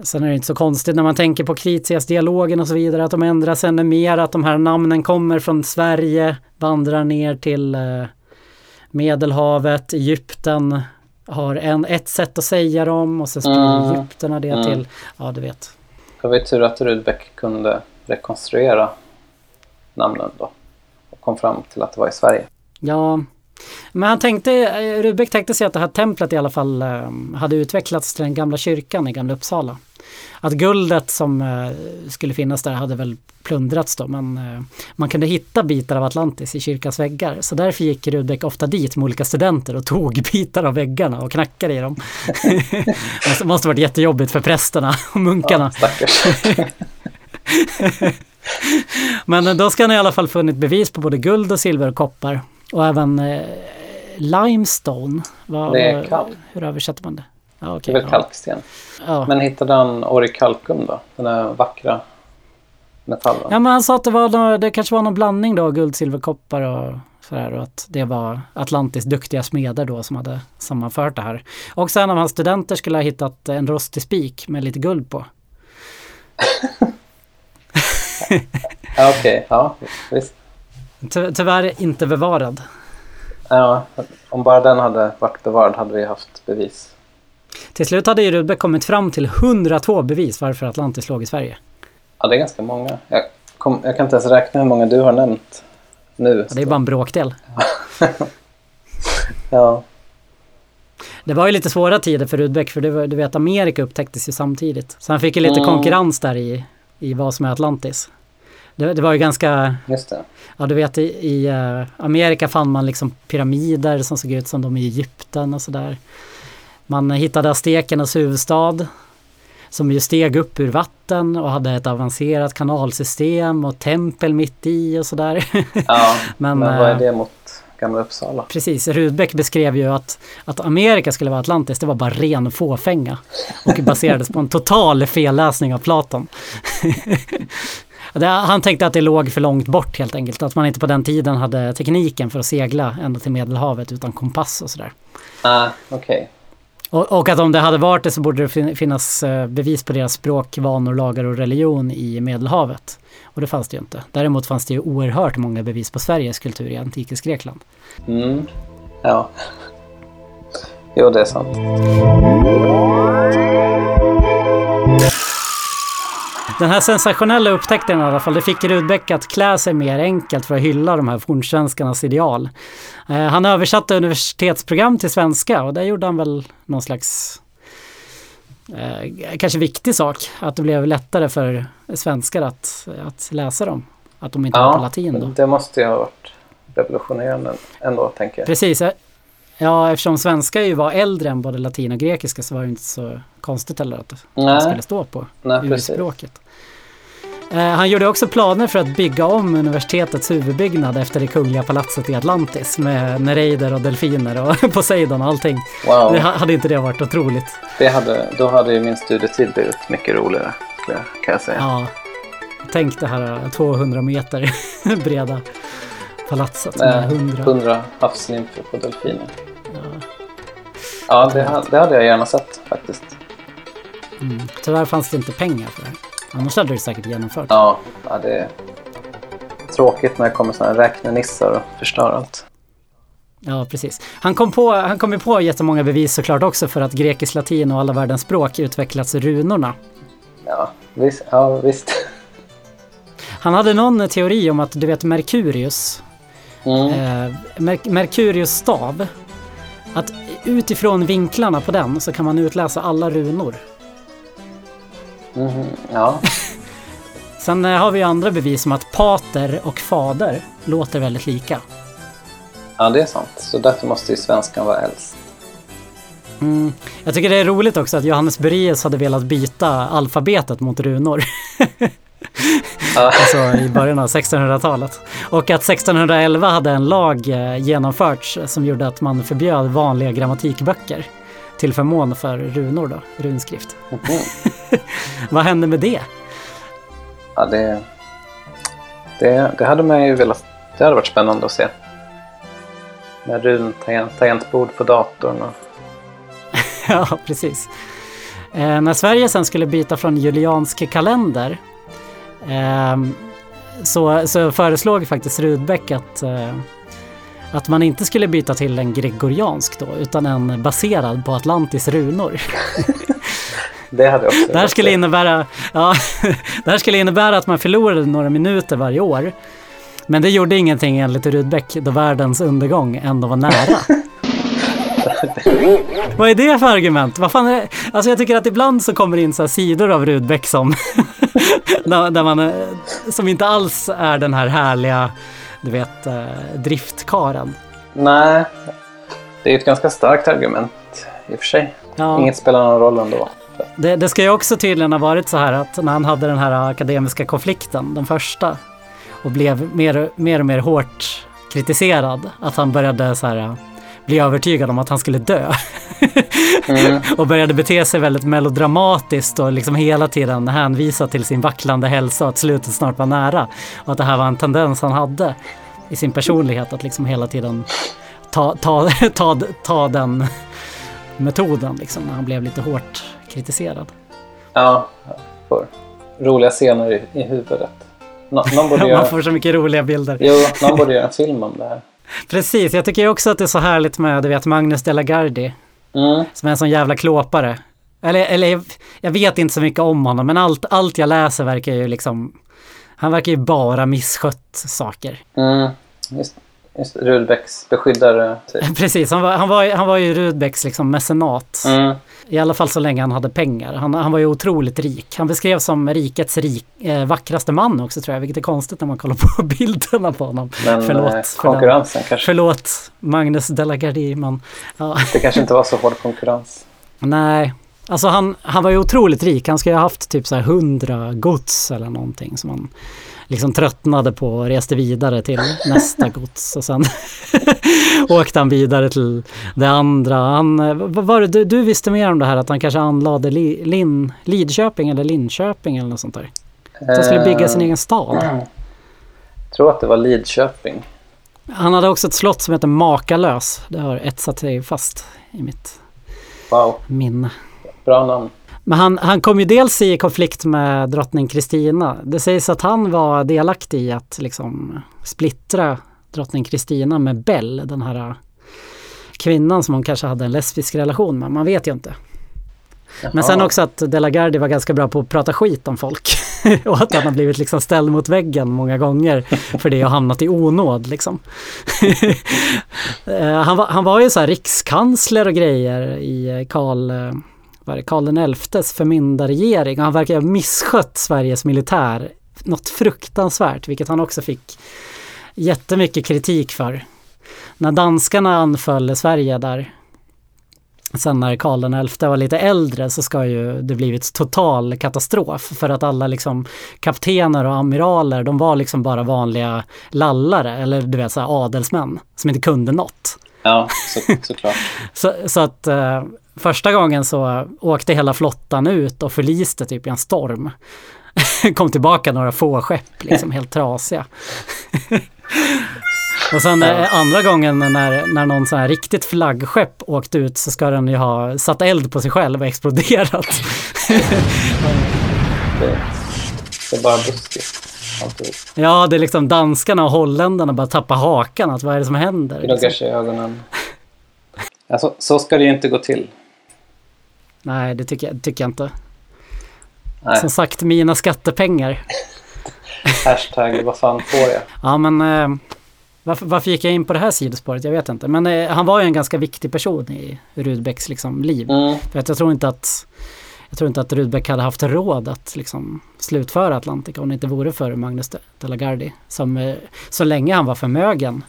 sen är det inte så konstigt när man tänker på Kritias-dialogen och så vidare att de ändras ännu mer, att de här namnen kommer från Sverige, vandrar ner till eh, Medelhavet, Egypten har en, ett sätt att säga dem och så skriver Mm. egyptierna det Mm. till, ja du vet. Det var ju tur att Rudbeck kunde rekonstruera namnen då. Kom fram till att det var i Sverige. Ja, men han tänkte, eh, Rudbeck tänkte sig att det här templet i alla fall eh, hade utvecklats till den gamla kyrkan i Gamla Uppsala. Att guldet som eh, skulle finnas där hade väl plundrats då, men man kunde hitta bitar av Atlantis i kyrkans väggar. Så därför gick Rudbeck ofta dit med olika studenter och tog bitar av väggarna och knackade i dem. det måste varit jättejobbigt för prästerna och munkarna. Ja. Men då ska han i alla fall funnit bevis på både guld och silver och koppar. Och även eh, limestone. Vad, Det är kalk. Hur översätter man det? Ja, Det okej, är väl kalksten. Ja. Men hittade han orichalcum då? Den där vackra metallen? ja, men han sa att det, var, nå- det kanske var någon blandning då, guld, silver, koppar och sådär. Och att det var Atlantis duktiga smeder då som hade sammanfört det här. Och en av hans studenter skulle ha hittat en rostig spik med lite guld på. Ja, Okej, ja visst. Ty tyvärr inte bevarad. Ja, om bara den hade varit bevarad hade vi haft bevis. Till slut hade ju Rudbeck kommit fram till 102 bevis varför Atlantis låg i Sverige. Ja, det är ganska många. Jag, kom, jag kan inte ens räkna hur många du har nämnt nu. Det är bara en bråkdel. Ja, Det var ju lite svåra tider för Rudbeck för var, du vet Amerika upptäcktes ju samtidigt. Så han fick ju lite Mm. konkurrens där i, i vad som är Atlantis. Det, det var ju ganska, just det. ja du vet i, i eh, Amerika fann man liksom pyramider som såg ut som de i Egypten och sådär. Man hittade aztekernas huvudstad som ju steg upp ur vatten och hade ett avancerat kanalsystem och tempel mitt i och sådär. Ja, Men, men, vad är eh, det mot Gamla Uppsala? Precis, Rudbeck beskrev ju att, att Amerika skulle vara Atlantis, det var bara ren fåfänga. Och baserades på en total felläsning av Platon. Han tänkte att det låg för långt bort helt enkelt. Att man inte på den tiden hade tekniken för att segla ända till Medelhavet utan kompass och sådär. Ah, okej. Och, och att om det hade varit det så borde det finnas eh, bevis på deras språk, vanor, lagar och religion i Medelhavet. Och det fanns det ju inte. Däremot fanns det ju oerhört många bevis på Sveriges kultur i antikens Grekland. Mm. Ja. Jo, det är sant. Den här sensationella upptäckten i alla fall, det fick Rudbeck att klä sig mer enkelt för att hylla de här fornsvenskarnas ideal. Eh, han översatte universitetsprogram till svenska och där gjorde han väl någon slags eh, kanske viktig sak, att det blev lättare för svenskar att, att läsa dem. Att de inte var på Ja, latin då. det måste ju ha varit revolutionerande ändå, tänker jag. Precis. Ja, eftersom svenska ju var äldre än både latin och grekiska så var det inte så konstigt heller att det skulle stå på nej urspråket. Eh, Han gjorde också planer för att bygga om universitetets huvudbyggnad efter det kungliga palatset i Atlantis med nereider och delfiner och Poseidon och allting. Wow, Det ha- hade inte det varit otroligt? det hade, då hade ju min studietid blivit mycket roligare, kan jag säga. Ja. Tänk det här eh, 200 meter breda palatset med Eh, 100. 100 havsnymfer på delfiner. Ja. Ja, det, det hade jag gärna sett faktiskt. Mm. Tyvärr fanns det inte pengar för det. Annars hade det säkert genomfört. Ja, ja det är tråkigt när det kommer sådana räknenissar och förstör allt. Ja, precis. Han kom, på, han kom ju på jättemånga bevis såklart också för att grekisk, latin och alla världens språk utvecklats ur runorna. Ja, visst. Ja, visst. Han hade någon teori om att du vet Merkurius, Mm. eh, Mer- Merkurius stav, att utifrån vinklarna på den så kan man utläsa alla runor. Mhm, Ja, Sen eh, har vi andra bevis som att pater och fader låter väldigt lika. ja, det är sant. Så därför måste ju svenskan vara äldst. Mm. Jag tycker det är roligt också att Johannes Bureus hade velat byta alfabetet mot runor. Alltså i början av 1600-talet. Och att 1611 hade en lag eh, genomförts som gjorde att man förbjöd vanliga grammatikböcker. Till förmån för runor då, runskrift. Mhm. Vad hände med det? Ja, det, det, det hade man ju velat... Det hade varit spännande att se. Med runtangent- tangentbord på datorn och... ja, precis. Eh, när Sverige sen skulle byta från juliansk kalender ehm, så, så föreslog faktiskt Rudbeck att, eh, att man inte skulle byta till en gregoriansk då, utan en baserad på Atlantis runor. Det hade också Det här skulle innebära, ja, det här skulle innebära att man förlorade några minuter varje år. Men det gjorde ingenting enligt Rudbeck då världens undergång ändå var nära. Vad är det för argument? Vad fan är? Alltså jag tycker att ibland så kommer det in så sidor av Rudbeck som, där, där man, eh, som inte alls är den här härliga, du vet, eh, driftkaren. Nej, det är ett ganska starkt argument i och för sig. Ja. Inget spelar någon roll ändå. Det, det ska ju också tydligen ha varit så här att när han hade den här akademiska konflikten, den första, och blev mer, mer och mer hårt kritiserad, att han började så här bli övertygad om att han skulle dö. Mm. och började bete sig väldigt melodramatiskt och liksom hela tiden hänvisa till sin vacklande hälsa och att slutet snart var nära. Och att det här var en tendens han hade i sin personlighet att liksom hela tiden ta, ta, ta, ta den metoden liksom när han blev lite hårt kritiserad. Ja, får roliga scener i, i huvudet. Nå, någon, borde Man göra, får så mycket roliga bilder. jo, någon borde göra en film om det här. Precis, jag tycker också att det är så härligt med du vet, Magnus de la Gardie Mm. som är en sån jävla klåpare. Eller, eller jag- jag vet inte så mycket om honom men allt, allt jag läser verkar ju liksom han verkar ju bara misskött saker. Mm. Just, just Rudbecks beskyddare. Typ. Precis, han var, han var, han var ju Rudbecks liksom mecenat. Mm. I alla fall så länge han hade pengar. Han, han var ju otroligt rik. Han beskrevs som rikets rik, eh, vackraste man också tror jag, vilket är konstigt när man kollar på bilderna på honom. Men Förlåt eh, för konkurrensen kanske. Förlåt Magnus de la Gardie, men ja. Det kanske inte var så hård konkurrens. Nej, alltså han, han var ju otroligt rik. Han ska ju ha haft typ så här hundra gods eller någonting som han liksom tröttnade på och reste vidare till nästa gods. Och sen åkte han vidare till det andra. Han, eh, var det, du, du visste mer om det här att han kanske anlade Li, Lin, Lidköping eller Linköping eller något sånt där. Så han skulle bygga sin Eh, egen stad. Jag tror att det var Lidköping. Han hade också ett slott som heter Makalös. Det har etsat sig fast i mitt Wow, minne. bra namn. Men han, han kom ju dels i konflikt med drottning Kristina. Det sägs att han var delaktig i att liksom splittra drottning Kristina med Bell, den här kvinnan som hon kanske hade en lesbisk relation med. Man vet ju inte. Men sen också att De la Gardie var ganska bra på att prata skit om folk. och att han har blivit liksom ställd mot väggen många gånger för det och hamnat i onåd liksom. Eh, han, var, han var ju så här rikskansler och grejer i Karl, eh, vad är det, Karl den elftes förmyndarregering och han verkar ha misskött Sveriges militär något fruktansvärt, vilket han också fick jättemycket kritik för. När danskarna anföll Sverige där Sen när Karl den XI var lite äldre så ska ju det blivit total katastrof för att alla liksom kaptener och amiraler de var liksom bara vanliga lallare eller du vet så här adelsmän som inte kunde något. Ja, så, såklart. Så, så att eh, första gången så åkte hela flottan ut och förliste typ i en storm. Kom tillbaka några få skepp liksom helt trasiga. Och sen eh, andra gången när, när någon sån här riktigt flaggskepp åkte ut så ska den ju ha satt eld på sig själv och exploderat. Det, det är bara buskis. Alltihop. ja, det är liksom danskarna och holländarna bara tappar hakan. Att vad är det som händer? Gnuggar Liksom. sig i ögonen. Alltså, så ska det ju inte gå till. Nej, det tycker jag, tycker jag inte. Nej. Som sagt, mina skattepengar. Hashtag vad fan får jag? Ja, men eh, varför, varför gick jag in på det här sidospåret? Jag vet inte. Men eh, han var ju en ganska viktig person i Rudbecks liksom, liv. Mm. För att jag tror inte att jag tror inte att Rudbeck hade haft råd att liksom slutföra Atlantica om det inte vore för Magnus de la Gardie som eh, så länge han var förmögen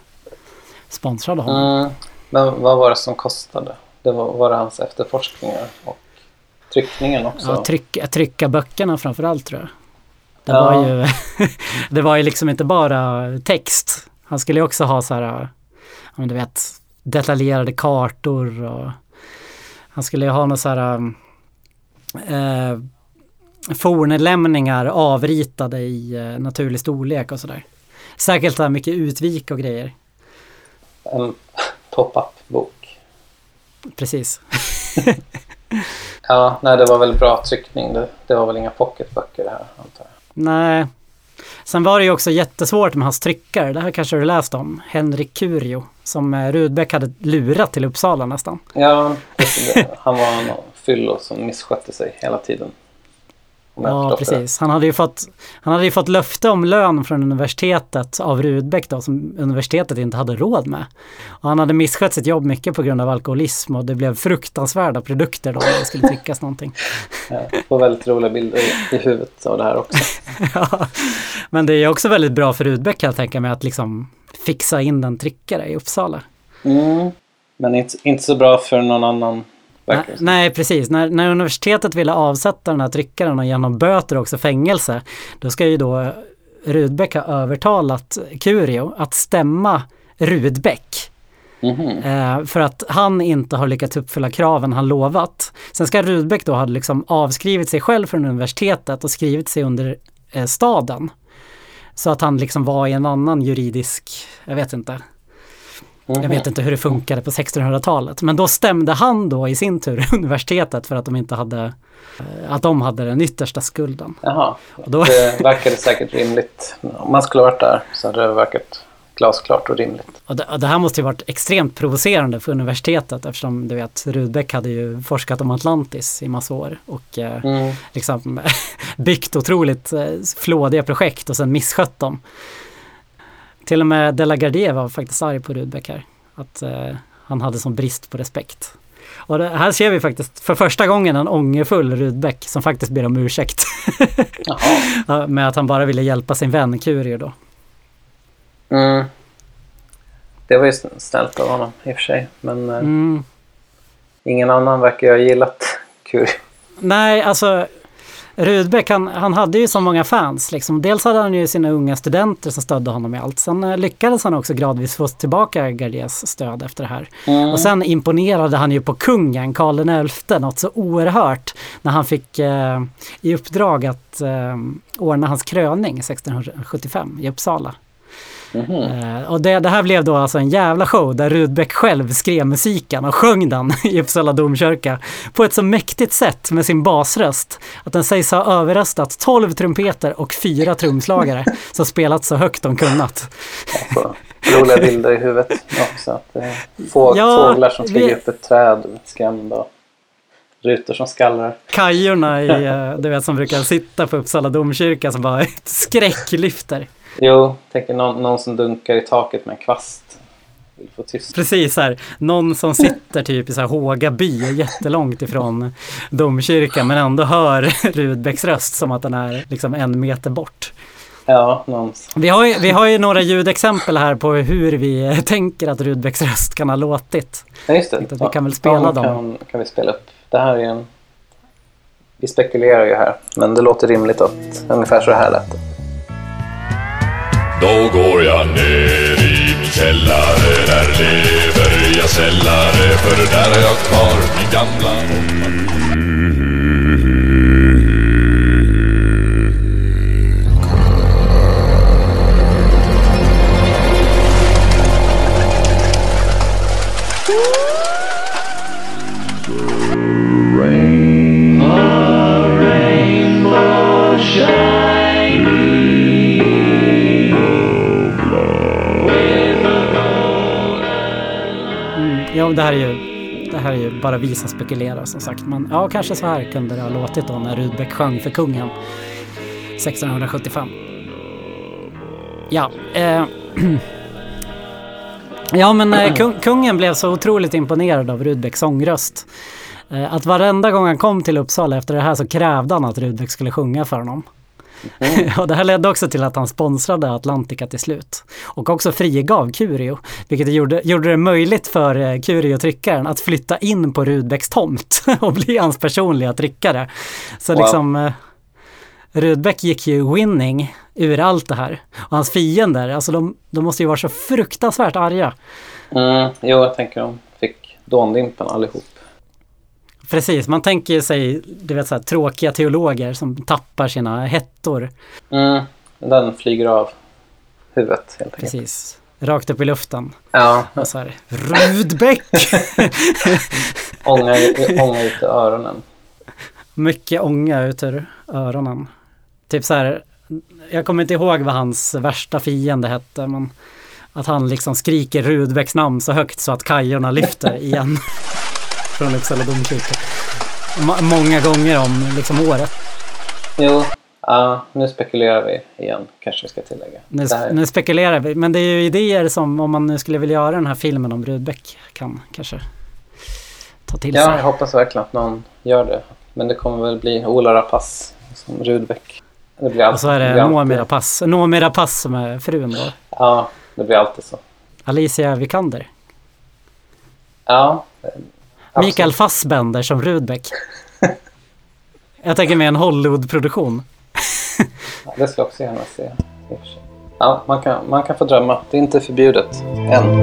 sponsrade honom. Mm. Men vad var det som kostade? Det var, var det hans efterforskningar och tryckningen också? Ja, tryck, trycka böckerna framförallt tror jag. Det, Ja. var ju, det var ju liksom inte bara text. Han skulle ju också ha så här, ja, men du vet, detaljerade kartor och Han skulle ju ha några så här eh, fornlämningar avritade i eh, naturlig storlek och sådär. Så här mycket utvik och grejer. En pop-up-bok. Precis. Ja, nej det var väl bra tryckning. Det, det var väl inga pocketböcker det här antar jag. Nej. Sen var det ju också jättesvårt med hans tryckare. Det här kanske du läst om. Henrik Curio. Som eh, Rudbeck hade lurat till Uppsala nästan. Ja, han var en fyllo som misskötte sig hela tiden. Om Ja, precis. Han hade, ju fått, han hade ju fått löfte om lön från universitetet av Rudbeck då, som universitetet inte hade råd med. Och han hade misskött sitt jobb mycket på grund av alkoholism och det blev fruktansvärda produkter då när det skulle tryckas någonting. Jag får väldigt roliga bilder i, huvudet av det här också. Ja. Men det är också väldigt bra för Rudbeck kan jag tänka mig att liksom fixa in en tryckare i Uppsala. Mm. Men inte, inte så bra för någon annan. Nej, precis. När, när universitetet ville avsätta den här tryckaren och genom böter och också fängelse, då ska ju då Rudbeck ha övertalat Curio att stämma Rudbeck. Mhm. Eh, för att han inte har lyckats uppfylla kraven han lovat. Sen ska Rudbeck då ha liksom avskrivit sig själv från universitetet och skrivit sig under eh, staden. Så att han liksom var i en annan juridisk, jag vet inte, jag Mhm. vet inte hur det funkade på 1600-talet. Men då stämde han då i sin tur universitetet för att de inte hade, eh, att de hade den yttersta skulden. Jaha, då, det verkade säkert rimligt. Om man skulle ha varit där så hade det verkat glasklart och rimligt. och det, och det här måste ju varit extremt provocerande för universitetet eftersom du vet Rudbeck hade ju forskat om Atlantis i massa år och eh, Mm. liksom byggt otroligt eh, flådiga projekt och sen misskött dem. Till och med De la Gardie var faktiskt arg på Rudbeck här. Att eh, han hade sån brist på respekt. Och det, här ser vi faktiskt för första gången en ångerfull Rudbeck som faktiskt ber om ursäkt. Med att han bara ville hjälpa sin vän Curio då. Mm. Det var ju snällt av honom i och för sig. Men eh, Mm. ingen annan verkar ju ha gillat Curie. Nej, alltså Rudbeck, han, han hade ju så många fans. Liksom. Dels hade han ju sina unga studenter som stödde honom i allt. Sen eh, lyckades han också gradvis få tillbaka Gardiers stöd efter det här. Mm. Och sen imponerade han ju på kungen, Karl XI, något så oerhört när han fick eh, i uppdrag att eh, ordna hans kröning 1675 i Uppsala. Eh, och det, det här blev då alltså en jävla show där Rudbeck själv skrev musiken och sjöng den i Uppsala domkyrka på ett så mäktigt sätt med sin basröst att den sägs ha överröstat 12 trumpeter och fyra trumslagare som spelat så högt de kunnat. Får roliga bilder i huvudet också. Att få, Ja, fåglar som stiger vi- upp ett träd skrämda. Rutor som skallrar. Kajorna i, eh, du vet som brukar sitta på Uppsala domkyrka som bara skräcklyfter. Jo, tänker någon, någon som dunkar i taket med en kvast. Precis här, någon som sitter typ i så här Håga by jättelångt ifrån domkyrkan men ändå hör Rudbecks röst som att den är liksom en meter bort. Ja, någon som... Vi har, ju, vi har ju några ljudexempel här på hur vi tänker att Rudbecks röst kan ha låtit. Ja, just det. Vi kan väl spela de dem. Kan, kan vi spela upp. Det här är en... Vi spekulerar ju här, men det låter rimligt att ungefär så här lät det. Då går jag ner i min källare. Där lever jag sällare För där har jag kvar min gamla. Det här är ju det här är ju bara vi som spekulerar som sagt. Men ja, kanske så här kunde det ha låtit då när Rudbeck sjöng för kungen 1675. Ja, eh, ja men eh, kung, kungen blev så otroligt imponerad av Rudbecks sångröst. Eh, att varenda gång han kom till Uppsala efter det här så krävde han att Rudbeck skulle sjunga för honom. och det här ledde också till att han sponsrade Atlantica till slut. Och också frigav Curio, vilket gjorde, gjorde det möjligt för eh, Curio-tryckaren att flytta in på Rudbecks tomt och bli hans personliga tryckare. Så Wow. liksom eh, Rudbeck gick ju winning ur allt det här. Och hans fiender, alltså de, de måste ju vara så fruktansvärt arga. Mm, jo, jag tänker de fick dåndimpen allihop. Precis, man tänker sig du vet, så här, tråkiga teologer som tappar sina hettor. Mm, den flyger av huvudet helt enkelt. Precis. Rakt upp i luften. Ja, Och så här, Rudbeck! ånga, ånga ut i öronen. Mycket ånga ut ur öronen. Typ så här, jag kommer inte ihåg vad hans värsta fiende hette, men att han liksom skriker Rudbecks namn så högt så att kajorna lyfter igen. Från Uppsala domkyrka. Många gånger om liksom året. Jo, ja, nu spekulerar vi igen kanske vi ska tillägga. Nu, Det nu spekulerar vi, men det är ju idéer som om man nu skulle vilja göra den här filmen om Rudbeck kan kanske ta till Ja, jag sig. hoppas verkligen att någon gör det. Men det kommer väl bli Ola Rapace som Rudbeck. Det blir alltid, Och så är det alltid- Noomi Rapace, Noomi Rapace som är frun då. Ja, det blir alltid så. Alicia Vikander. Ja. Eh. Mikael Fassbender som Rudbeck. Jag tänker mig en Hollywood-produktion. Ja, det ska jag också gärna se. Ja, man kan, man kan få drömma. Det är inte förbjudet än.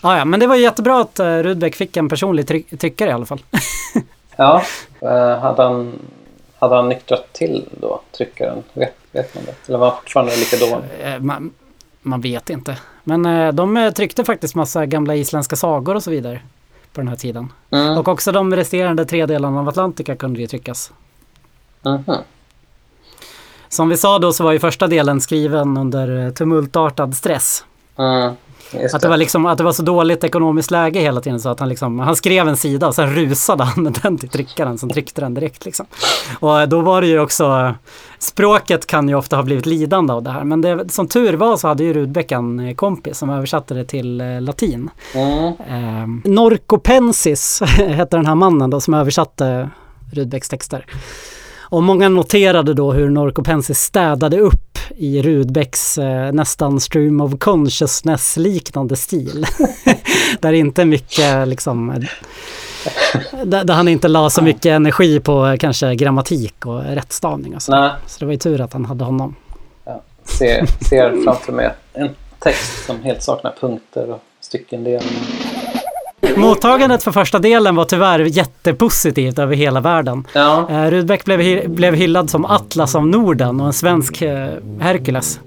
Ah, ja, men det var jättebra att uh, Rudbeck fick en personlig try- tyckare i alla fall. Ja, eh, hade han, hade han nyktrat till då, tryckaren? Vet, vet man det? Eller var han fortfarande lika dålig? Eh, man, man vet inte. Men eh, de eh, tryckte faktiskt massa gamla isländska sagor och så vidare på den här tiden. Mm. Och också de resterande tre delarna av Atlantica kunde ju tryckas. Mhm. Som vi sa då så var ju första delen skriven under eh, tumultartad stress. Mm. Just Att det, var liksom, att det var så dåligt ekonomiskt läge hela tiden så att han, liksom, han skrev en sida och sen rusade han med den till tryckaren som tryckte den direkt. Liksom. Och då var det ju också, språket kan ju ofta ha blivit lidande av det här men det, som tur var så hade ju Rudbeck en eh, kompis som översatte det till eh, latin. Mm. Eh, Norcopensis hette den här mannen då som översatte Rudbecks texter. Och många noterade då hur Norcopensis städade upp i Rudbecks eh, nästan stream of consciousness liknande stil. där inte mycket liksom där, där han inte la så mycket energi på eh, kanske grammatik och rättstavning och så. Nej, Så det var ju tur att han hade honom. ja. ser, ser framför mig en text som helt saknar punkter och styckendelningar. Mottagandet för första delen var tyvärr jättepositivt över hela världen. Ja, Eh, Rudbeck blev, blev hyllad som Atlas av Norden och en svensk eh, Herkules.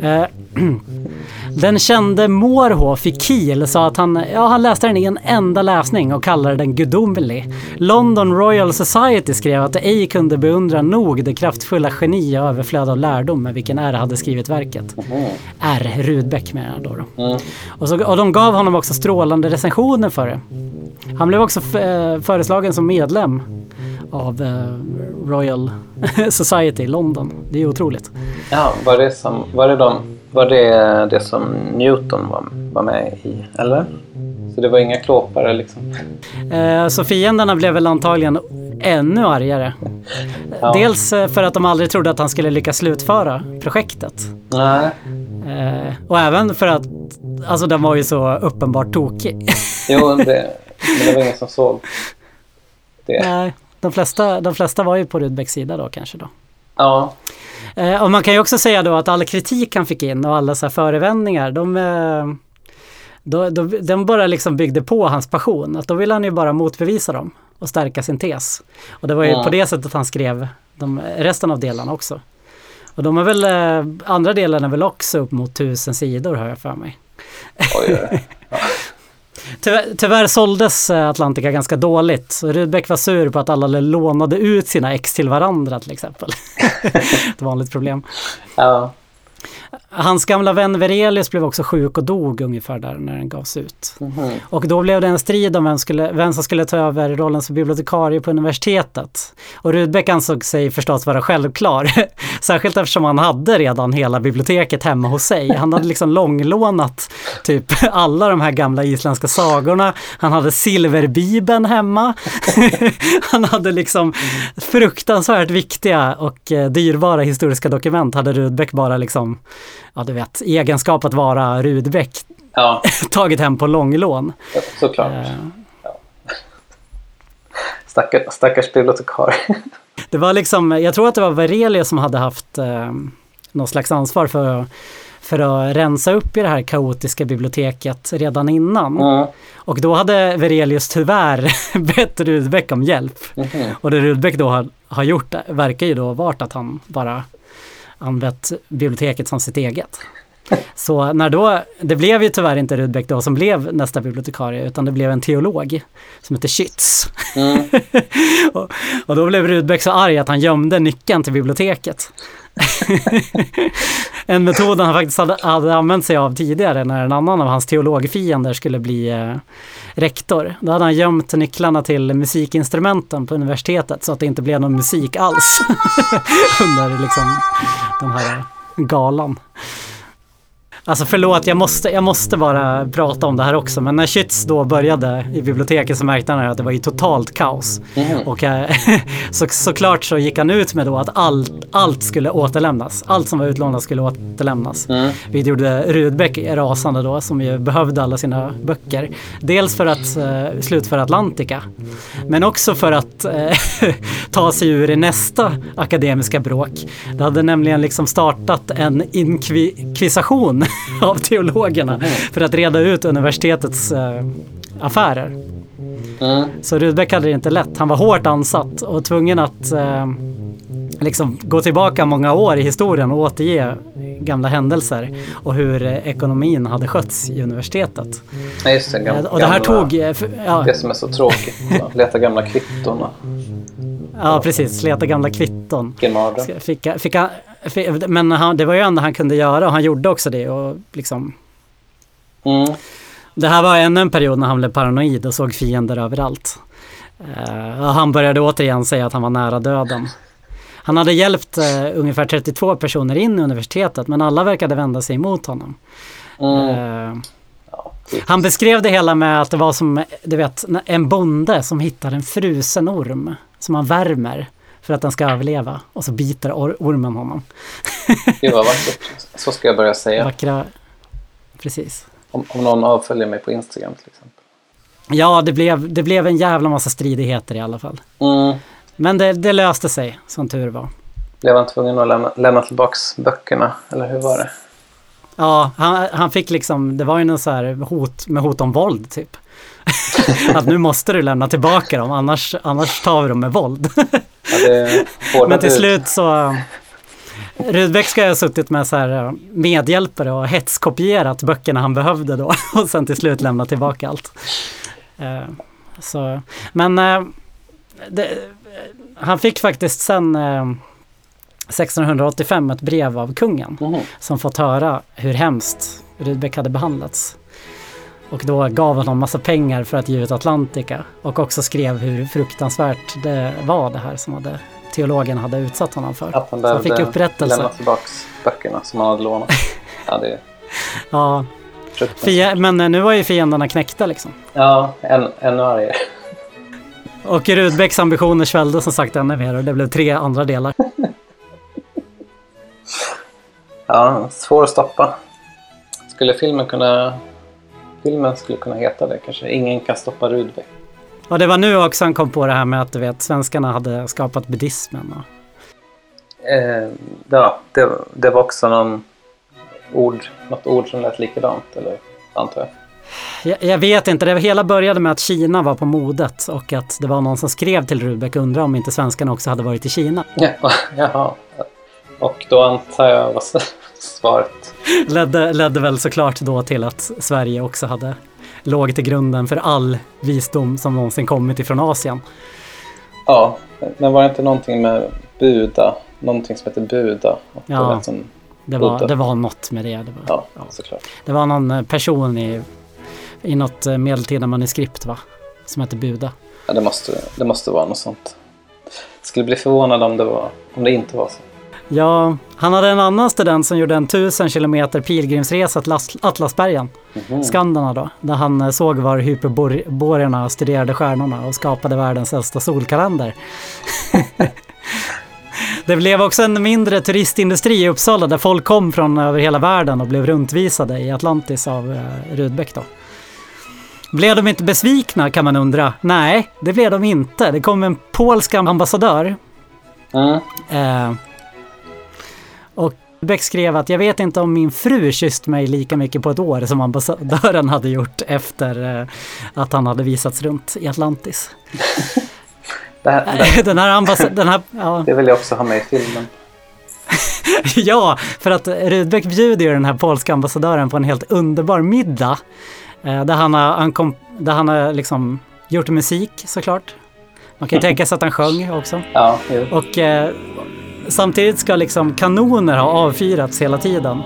Den kände Moorhof i Kiel sa att han, ja, han läste den i en enda läsning och kallade den gudomlig. London Royal Society skrev att det ej kunde beundra nog det kraftfulla geni och överflöd av lärdom med vilken R hade skrivit verket. R. Rudbeck menar jag då. då. Mm. Och, så, och de gav honom också strålande recensioner för det. Han blev också eh, föreslagen som medlem av eh, Royal Society i London. Det är otroligt. ja var, det som, var, det de, var det det som Newton var, var med i? Eller? Så det var inga klåpare liksom? Eh, så fienderna blev väl antagligen ännu argare. Ja. Dels eh, för att de aldrig trodde att han skulle lyckas slutföra projektet. Nej. Eh, och även för att alltså, den var ju så uppenbart tokig. Jo, det, men det var ingen som såg det. Nej, de, flesta, de flesta var ju på Rudbecks sida då kanske då. Ja, Eh, och man kan ju också säga då att all kritik han fick in och alla så här förevändningar, de, eh, då, då, de bara liksom byggde på hans passion. Att då ville han ju bara motbevisa dem och stärka sin tes. Och det var ju Ja. på det sättet han skrev de, resten av delarna också. Och de är väl, eh, andra delen är väl också upp mot tusen sidor har jag för mig. oj. Tyvärr, tyvärr såldes eh, Atlantica ganska dåligt. Så Rudbeck var sur på att alla lånade ut sina ex till varandra till exempel. Ett vanligt problem. Ja, Hans gamla vän Verelius blev också sjuk och dog ungefär där när den gavs ut. mhm. Och då blev det en strid om vem, skulle, vem som skulle ta över rollen som bibliotekarie på universitetet. Och Rudbeck ansåg sig förstås vara självklar. Särskilt eftersom han hade redan hela biblioteket hemma hos sig. Han hade liksom långlånat typ alla de här gamla isländska sagorna. Han hade silverbibeln hemma. han hade liksom fruktansvärt viktiga och eh, dyrbara historiska dokument hade Rudbeck bara liksom, ja du vet, egenskap att vara Rudbeck ja tagit hem på långlån. såklart. Eh, Stackars, stackars bibliotekarie. Det var liksom, jag tror att det var Verelius som hade haft eh, någon slags ansvar för, för att rensa upp i det här kaotiska biblioteket redan innan. Mm. Och då hade Verelius tyvärr bett Rudbeck om hjälp. Mhm. Och det Rudbeck då har, har gjort verkar ju då varit att han bara använt biblioteket som sitt eget. Så när då, det blev ju tyvärr inte Rudbeck då som blev nästa bibliotekarie utan det blev en teolog som heter Schütz. Mm. och, och då blev Rudbeck så arg att han gömde nyckeln till biblioteket. en metod han faktiskt hade, hade använt sig av tidigare när en annan av hans teologfiender skulle bli eh, rektor. Då hade han gömt nycklarna till musikinstrumenten på universitetet så att det inte blev någon musik alls under liksom den här galan. Alltså förlåt, jag måste, jag måste bara prata om det här också. Men när Schütz då började i biblioteket så märkte han att det var ju totalt kaos. Och eh, så, såklart så gick han ut med då att allt, allt skulle återlämnas. Allt som var utlånat skulle återlämnas. Vilket gjorde Rudbeck rasande då som ju behövde alla sina böcker. Dels för att eh, slutföra Atlantica. Men också för att eh, ta sig ur nästa akademiska bråk. Det hade nämligen liksom startat en inkvisation av teologerna för att reda ut universitetets eh, affärer. Mm. Så Rudbeck hade det inte lätt. Han var hårt ansatt och tvungen att eh, liksom gå tillbaka många år i historien och återge gamla händelser och hur eh, ekonomin hade skötts i universitetet. Ja, just det. Gamla, Eh, och det här tog... eh, Ja, Det som är så tråkigt. Leta gamla kvitton. ja precis. Leta gamla kvitton. Fick, fick, men han, det var ju ändå han kunde göra och han gjorde också det. Och liksom, Mm. det här var ännu en period när han blev paranoid och såg fiender överallt. Och han började återigen säga att han var nära döden. Han hade hjälpt eh, ungefär 32 personer in i universitetet men alla verkade vända sig emot honom. Mm. Typiskt. han beskrev det hela med att det var som du vet, en bonde som hittar en frusen orm som han värmer för att den ska överleva och så biter or- ormen honom. Gud vad vackert. Så ska jag börja säga. Vackra, precis. Om, om någon avföljer mig på Instagram till exempel. Ja, det blev, det blev en jävla massa stridigheter i alla fall. Mm. Men det, det löste sig, som tur var. Blev han tvungen att lämna, lämna tillbaks böckerna? Eller hur var det? Ja, han, han fick liksom, det var ju någon så här hot med hot om våld typ. att nu måste du lämna tillbaka dem, annars, annars tar vi dem med våld. Men till slut så Rudbeck ska ha suttit med så här medhjälpare och hetskopierat böckerna han behövde då och sen till slut lämna tillbaka allt. Eh, Så, men eh, det, han fick faktiskt sen eh, 1685 ett brev av kungen Mhm. som fått höra hur hemskt Rudbeck hade behandlats. Och då gav honom massa pengar för att ge ut Atlantica och också skrev hur fruktansvärt det var det här som hade, teologen hade utsatt honom för. Att han han fick upprättelse. lämna tillbaks böckerna som han hade lånat. Ja, det är Ja, fie- men eh, nu var ju fienderna knäckta liksom. Ja, än, ännu argare. Och Rudbecks ambitioner svällde som sagt ännu mer och det blev tre andra delar. Ja, svår att stoppa. Skulle filmen kunna... Filmen skulle kunna heta det kanske. Ingen kan stoppa Rudbeck. Och det var nu också han kom på det här med att du vet, svenskarna hade skapat buddhismen. Och, Eh, ja, det, det var också någon ord, något ord som lät likadant, eller antar jag. jag, jag vet inte, det hela började med att Kina var på modet och att det var någon som skrev till Rudbeck och undrade om inte svenskarna också hade varit i Kina. Ja, jaha. Och då antar jag svaret. Ledde, ledde väl såklart då till att Sverige också hade låg till grunden för all visdom som någonsin kommit ifrån Asien. Ja, men var det inte någonting med Buda? Någonting som heter Buda? Det Ja. lät som, Det var, Buddha. det var något med det. Det var, ja, ja. såklart. det var någon eh, person i, i något eh, medeltida manuskript va? Som hette Buda. Ja, det, måste, det måste vara något sånt. Skulle bli förvånad om det, var, om det inte var så. Ja, han hade en annan student som gjorde en tusen kilometer pilgrimsresa till Atlas- Atlasbergen, Mhm. Skanderna då, där han eh, såg var hyperborerna studerade stjärnorna och skapade världens äldsta solkalender. Det blev också en mindre turistindustri i Uppsala där folk kom från över hela världen och blev runtvisade i Atlantis av eh, Rudbeck då. Blev de inte besvikna kan man undra? Nej, det blev de inte. Det kom en polsk ambassadör Mm. Eh, och Beck skrev att jag vet inte om min fru kysst mig lika mycket på ett år som ambassadören hade gjort efter eh, att han hade visats runt i Atlantis. Det, här, Den här ambassadören, ja, det vill jag också ha med i filmen. ja, för att Rudbeck bjuder ju den här polska ambassadören på en helt underbar middag. Eh, där han har, han kom, där han har liksom gjort musik såklart. Man kan ju tänka sig att han sjöng också. Ja. Och eh, samtidigt ska liksom kanoner ha avfyrats hela tiden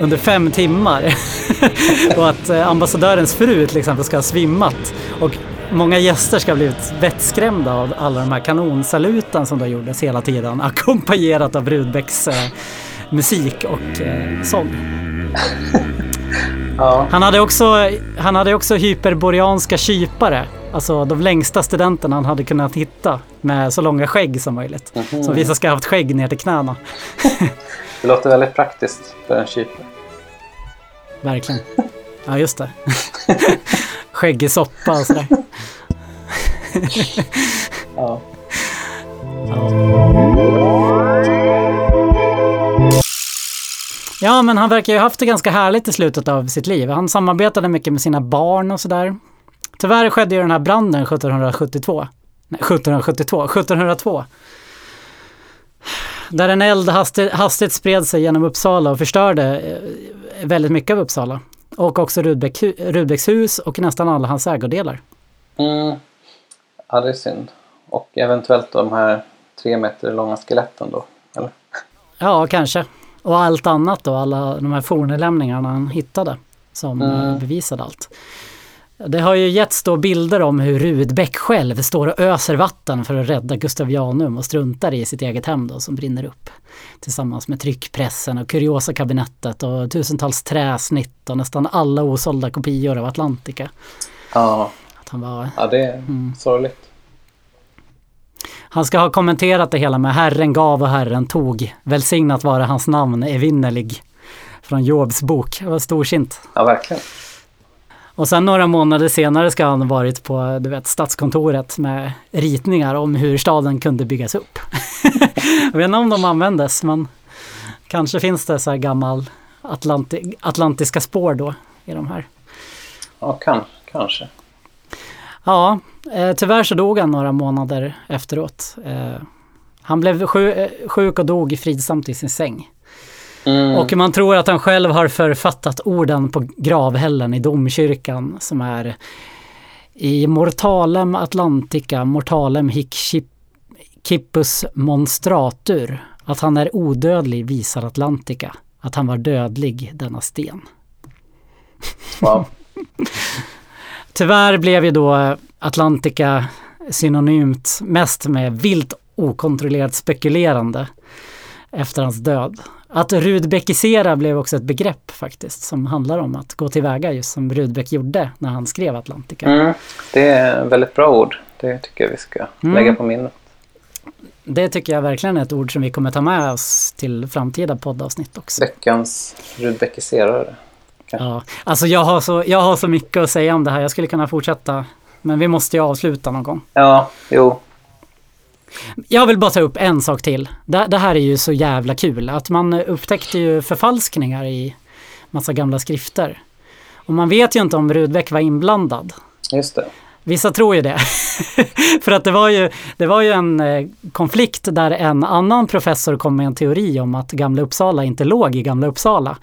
under fem timmar. och att eh, ambassadörens fru till exempel ska ha svimmat. Och många gäster ska ha blivit vettskrämda av alla de här kanonsaluten som då gjordes hela tiden. Ackompanjerat av Rudbecks eh, musik och eh, sång. Ja, Han hade också, han hade också hyperboreanska kypare. Alltså de längsta studenterna han hade kunnat hitta med så långa skägg som möjligt. Som vissa ska ha haft skägg ner till knäna. det låter väldigt praktiskt för en kypare. Verkligen. Ja, just det. Skäggig soppa och sådär. Ja. Ja, men han verkar ju ha haft det ganska härligt i slutet av sitt liv. Han samarbetade mycket med sina barn och sådär. Tyvärr skedde ju den här branden 1772. Nej, 1772, 1702. Där en eld hastigt, hastigt spred sig genom Uppsala och förstörde eh, väldigt mycket av Uppsala. Och också Rudbeck, Rudbecks hus och nästan alla hans ägodelar. Mm. ja, det är synd. Och eventuellt de här tre meter långa skeletten då. Eller? Ja, kanske. Och allt annat då, alla de här fornlämningarna han hittade som Mm. bevisade allt. Det har ju getts då bilder om hur Rudbeck själv står och öser vatten för att rädda Gustavianum och struntar i sitt eget hem då som brinner upp. Tillsammans med tryckpressen och Kuriosa-kabinettet och tusentals träsnitt och nästan alla osålda kopior av Atlantica. Ja, Att han var ja det är sorgligt. Han ska ha kommenterat det hela med Herren gav och Herren tog. Välsignat vare hans namn evinnerlig. Från Jobs bok. Det var storsint. Ja, verkligen. Och sen några månader senare ska han ha varit på du vet, stadskontoret med ritningar om hur staden kunde byggas upp. Jag vet inte om de användes men kanske finns det så här gammal Atlanti atlantiska spår då i de här. Ja, kan, kanske. Ja, eh, tyvärr så dog han några månader efteråt. Eh, han blev eh, sjuk och dog fridsamt i sin säng. Mm. Och man tror att han själv har författat orden på gravhällen i domkyrkan som är i Mortalem Atlantica, Mortalem hic Kippus monstratur. Att han är odödlig visar Atlantica. Att han var dödlig denna sten. Wow. Tyvärr blev ju då Atlantica synonymt mest med vilt okontrollerat spekulerande efter hans död. Att rudbeckisera blev också ett begrepp faktiskt som handlar om att gå tillväga just som Rudbeck gjorde när han skrev Atlantica. Mm. Det är väldigt bra ord. Det tycker jag vi ska Mm. lägga på minnet. Det tycker jag verkligen är ett ord som vi kommer ta med oss till framtida poddavsnitt också. Veckans rudbeckiserare. Ja, alltså jag har, så, jag har så mycket att säga om det här. Jag skulle kunna fortsätta. Men vi måste ju avsluta någon gång. Ja, jo. Jag vill bara ta upp en sak till. Det, det här är ju så jävla kul. Att man upptäckte ju förfalskningar i massa gamla skrifter. Och man vet ju inte om Rudbeck var inblandad. Just det. Vissa tror ju det. För att det var ju, det var ju en eh, konflikt där en annan professor kom med en teori om att Gamla Uppsala inte låg i Gamla Uppsala.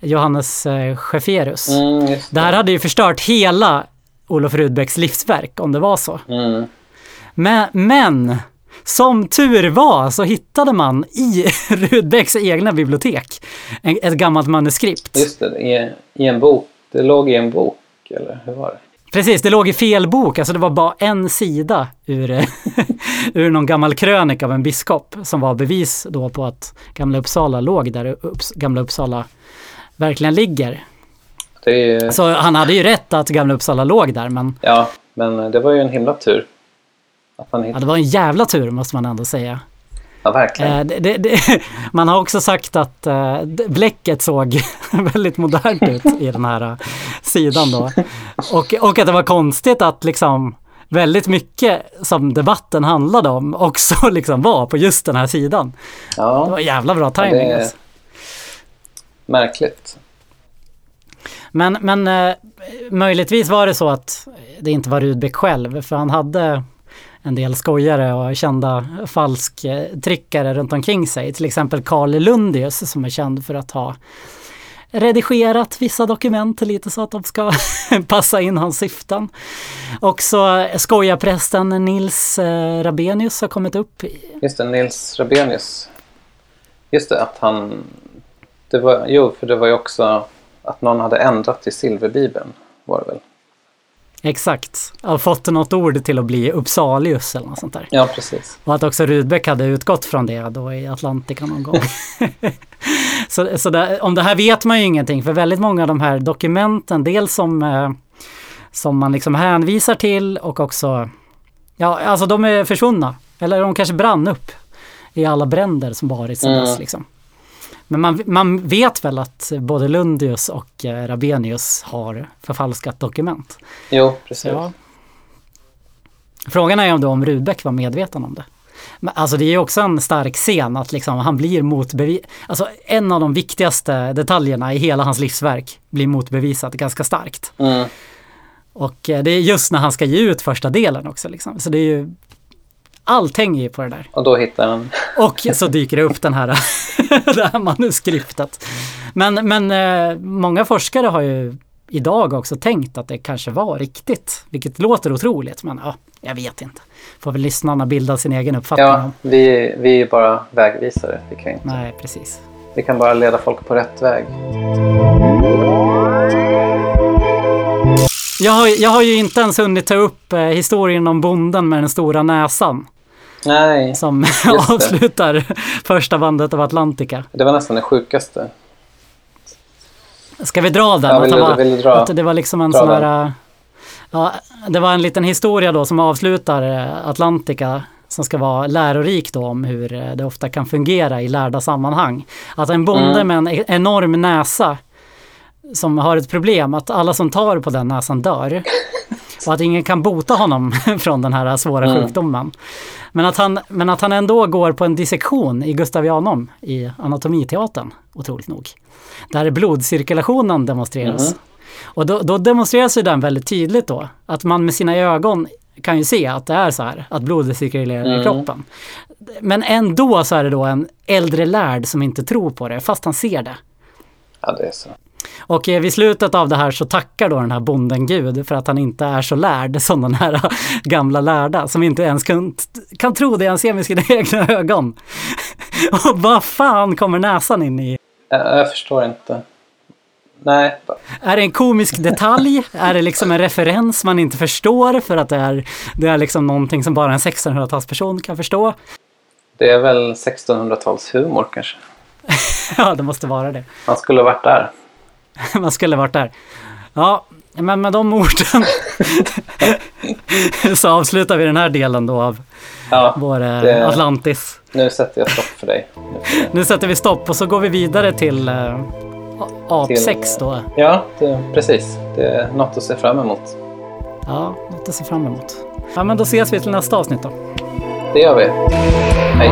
Johannes eh, Schaefferus. Mm, just Det här hade ju förstört hela Olof Rudbecks livsverk om det var så. Mm. Men, men som tur var så hittade man i Rudbecks egna bibliotek ett gammalt manuskript. Just det, i, i en bok. Det låg i en bok, eller hur var det? Precis, det låg i fel bok, alltså det var bara en sida ur, ur någon gammal krönika av en biskop som var bevis då på att Gamla Uppsala låg där Upps, Gamla Uppsala verkligen ligger. Det är, Så han hade ju rätt att Gamla Uppsala låg där, men Ja, men det var ju en himla tur. Att ja, hittade. det var en jävla tur måste man ändå säga. Ja, verkligen. Eh, det, det, det, man har också sagt att eh, bläcket såg väldigt modernt ut i den här eh, sidan då. Och, och att det var konstigt att liksom väldigt mycket som debatten handlade om också liksom var på just den här sidan. Det Ja, var jävla bra Ja, timing. det- alltså. Märkligt. Men, men eh, möjligtvis var det så att det inte var Rudbeck själv, för han hade en del skojare och kända falsktryckare runt omkring sig. Till exempel Carl Lundius som är känd för att ha redigerat vissa dokument lite så att de ska passa in hans syften. Också skojarprästen Nils eh, Rabenius har kommit upp. Just det, Nils Rabenius. Just det, att han... Det var, jo, för det var ju också att någon hade ändrat i silverbibeln. Var det väl? Exakt, har fått något ord till att bli Uppsalius eller något sånt där. Ja, precis. Och att också Rudbeck hade utgått från det då i Atlantica någon gång. så så där, om det här vet man ju ingenting för väldigt många av de här dokumenten, dels som, eh, som man liksom hänvisar till och också, ja alltså de är försvunna. Eller de kanske brann upp i alla bränder som varit sedan Mm. dess. Liksom. Men man, man vet väl att både Lundius och eh, Rabenius har förfalskat dokument. Jo, precis. ja. Frågan är om då om Rudbeck var medveten om det. Men, alltså det är ju också en stark scen att liksom han blir motbevis... Alltså en av de viktigaste detaljerna i hela hans livsverk blir motbevisat ganska starkt. Mm. Och eh, det är just när han ska ge ut första delen också liksom. Så det är ju... Allt hänger ju på det där. Och då hittar han... Och så dyker det upp den här, det här manuskriptet. Men, men eh, många forskare har ju idag också tänkt att det kanske var riktigt. Vilket låter otroligt, men ja, jag vet inte. Får väl lyssnarna bilda sin egen uppfattning Ja, vi, vi är bara vägvisare. Vi kan, inte, Nej, precis. vi kan bara leda folk på rätt väg. Jag har, jag har ju inte ens hunnit ta upp eh, historien om bonden med den stora näsan. Nej, Som avslutar första bandet av Atlantica. det var nästan det sjukaste. Ska vi dra den? Ja, vill var- vill dra- det var liksom en sån här... äh, Ja, det var en liten historia då som avslutar äh, Atlantica som ska vara lärorik då om hur äh, det ofta kan fungera i lärda sammanhang. Att en bonde Mm. med en e- enorm näsa som har ett problem, att alla som tar på den näsan dör. Och att ingen kan bota honom från den här svåra Mm. sjukdomen. Men att, han, men att han ändå går på en dissektion i Gustavianum i Anatomiteatern, otroligt nog. Där blodcirkulationen demonstreras. Mhm. Och då, då demonstreras ju den väldigt tydligt då, att man med sina ögon kan ju se att det är så här, att blodet cirkulerar i Mm. kroppen. Men ändå så är det då en äldre lärd som inte tror på det, fast han ser det. Ja, det är så. Och eh, vid slutet av det här så tackar då den här bonden Gud för att han inte är så lärd som den här gamla lärda som inte ens kan, kan tro det han ser med sina egna ögon. Och vad fan kommer näsan in i? Jag, jag förstår inte. Nej, Är det en komisk detalj? Är det liksom en referens man inte förstår för att det är, det är liksom någonting som bara en 1600-talsperson kan förstå? det är väl 1600-talshumor kanske. Ja, det måste vara det. Han skulle ha varit där. Man skulle varit där. Ja, men med de orden så avslutar vi den här delen då av Ja, vår eh, Det- Atlantis. nu sätter jag stopp för dig. Nu sätter vi stopp och så går vi vidare till eh, AP6 då. Ja, det, precis. Det är något att se fram emot. Ja, något att se fram emot. Ja, men då ses vi till nästa avsnitt då. Det gör vi. Hej.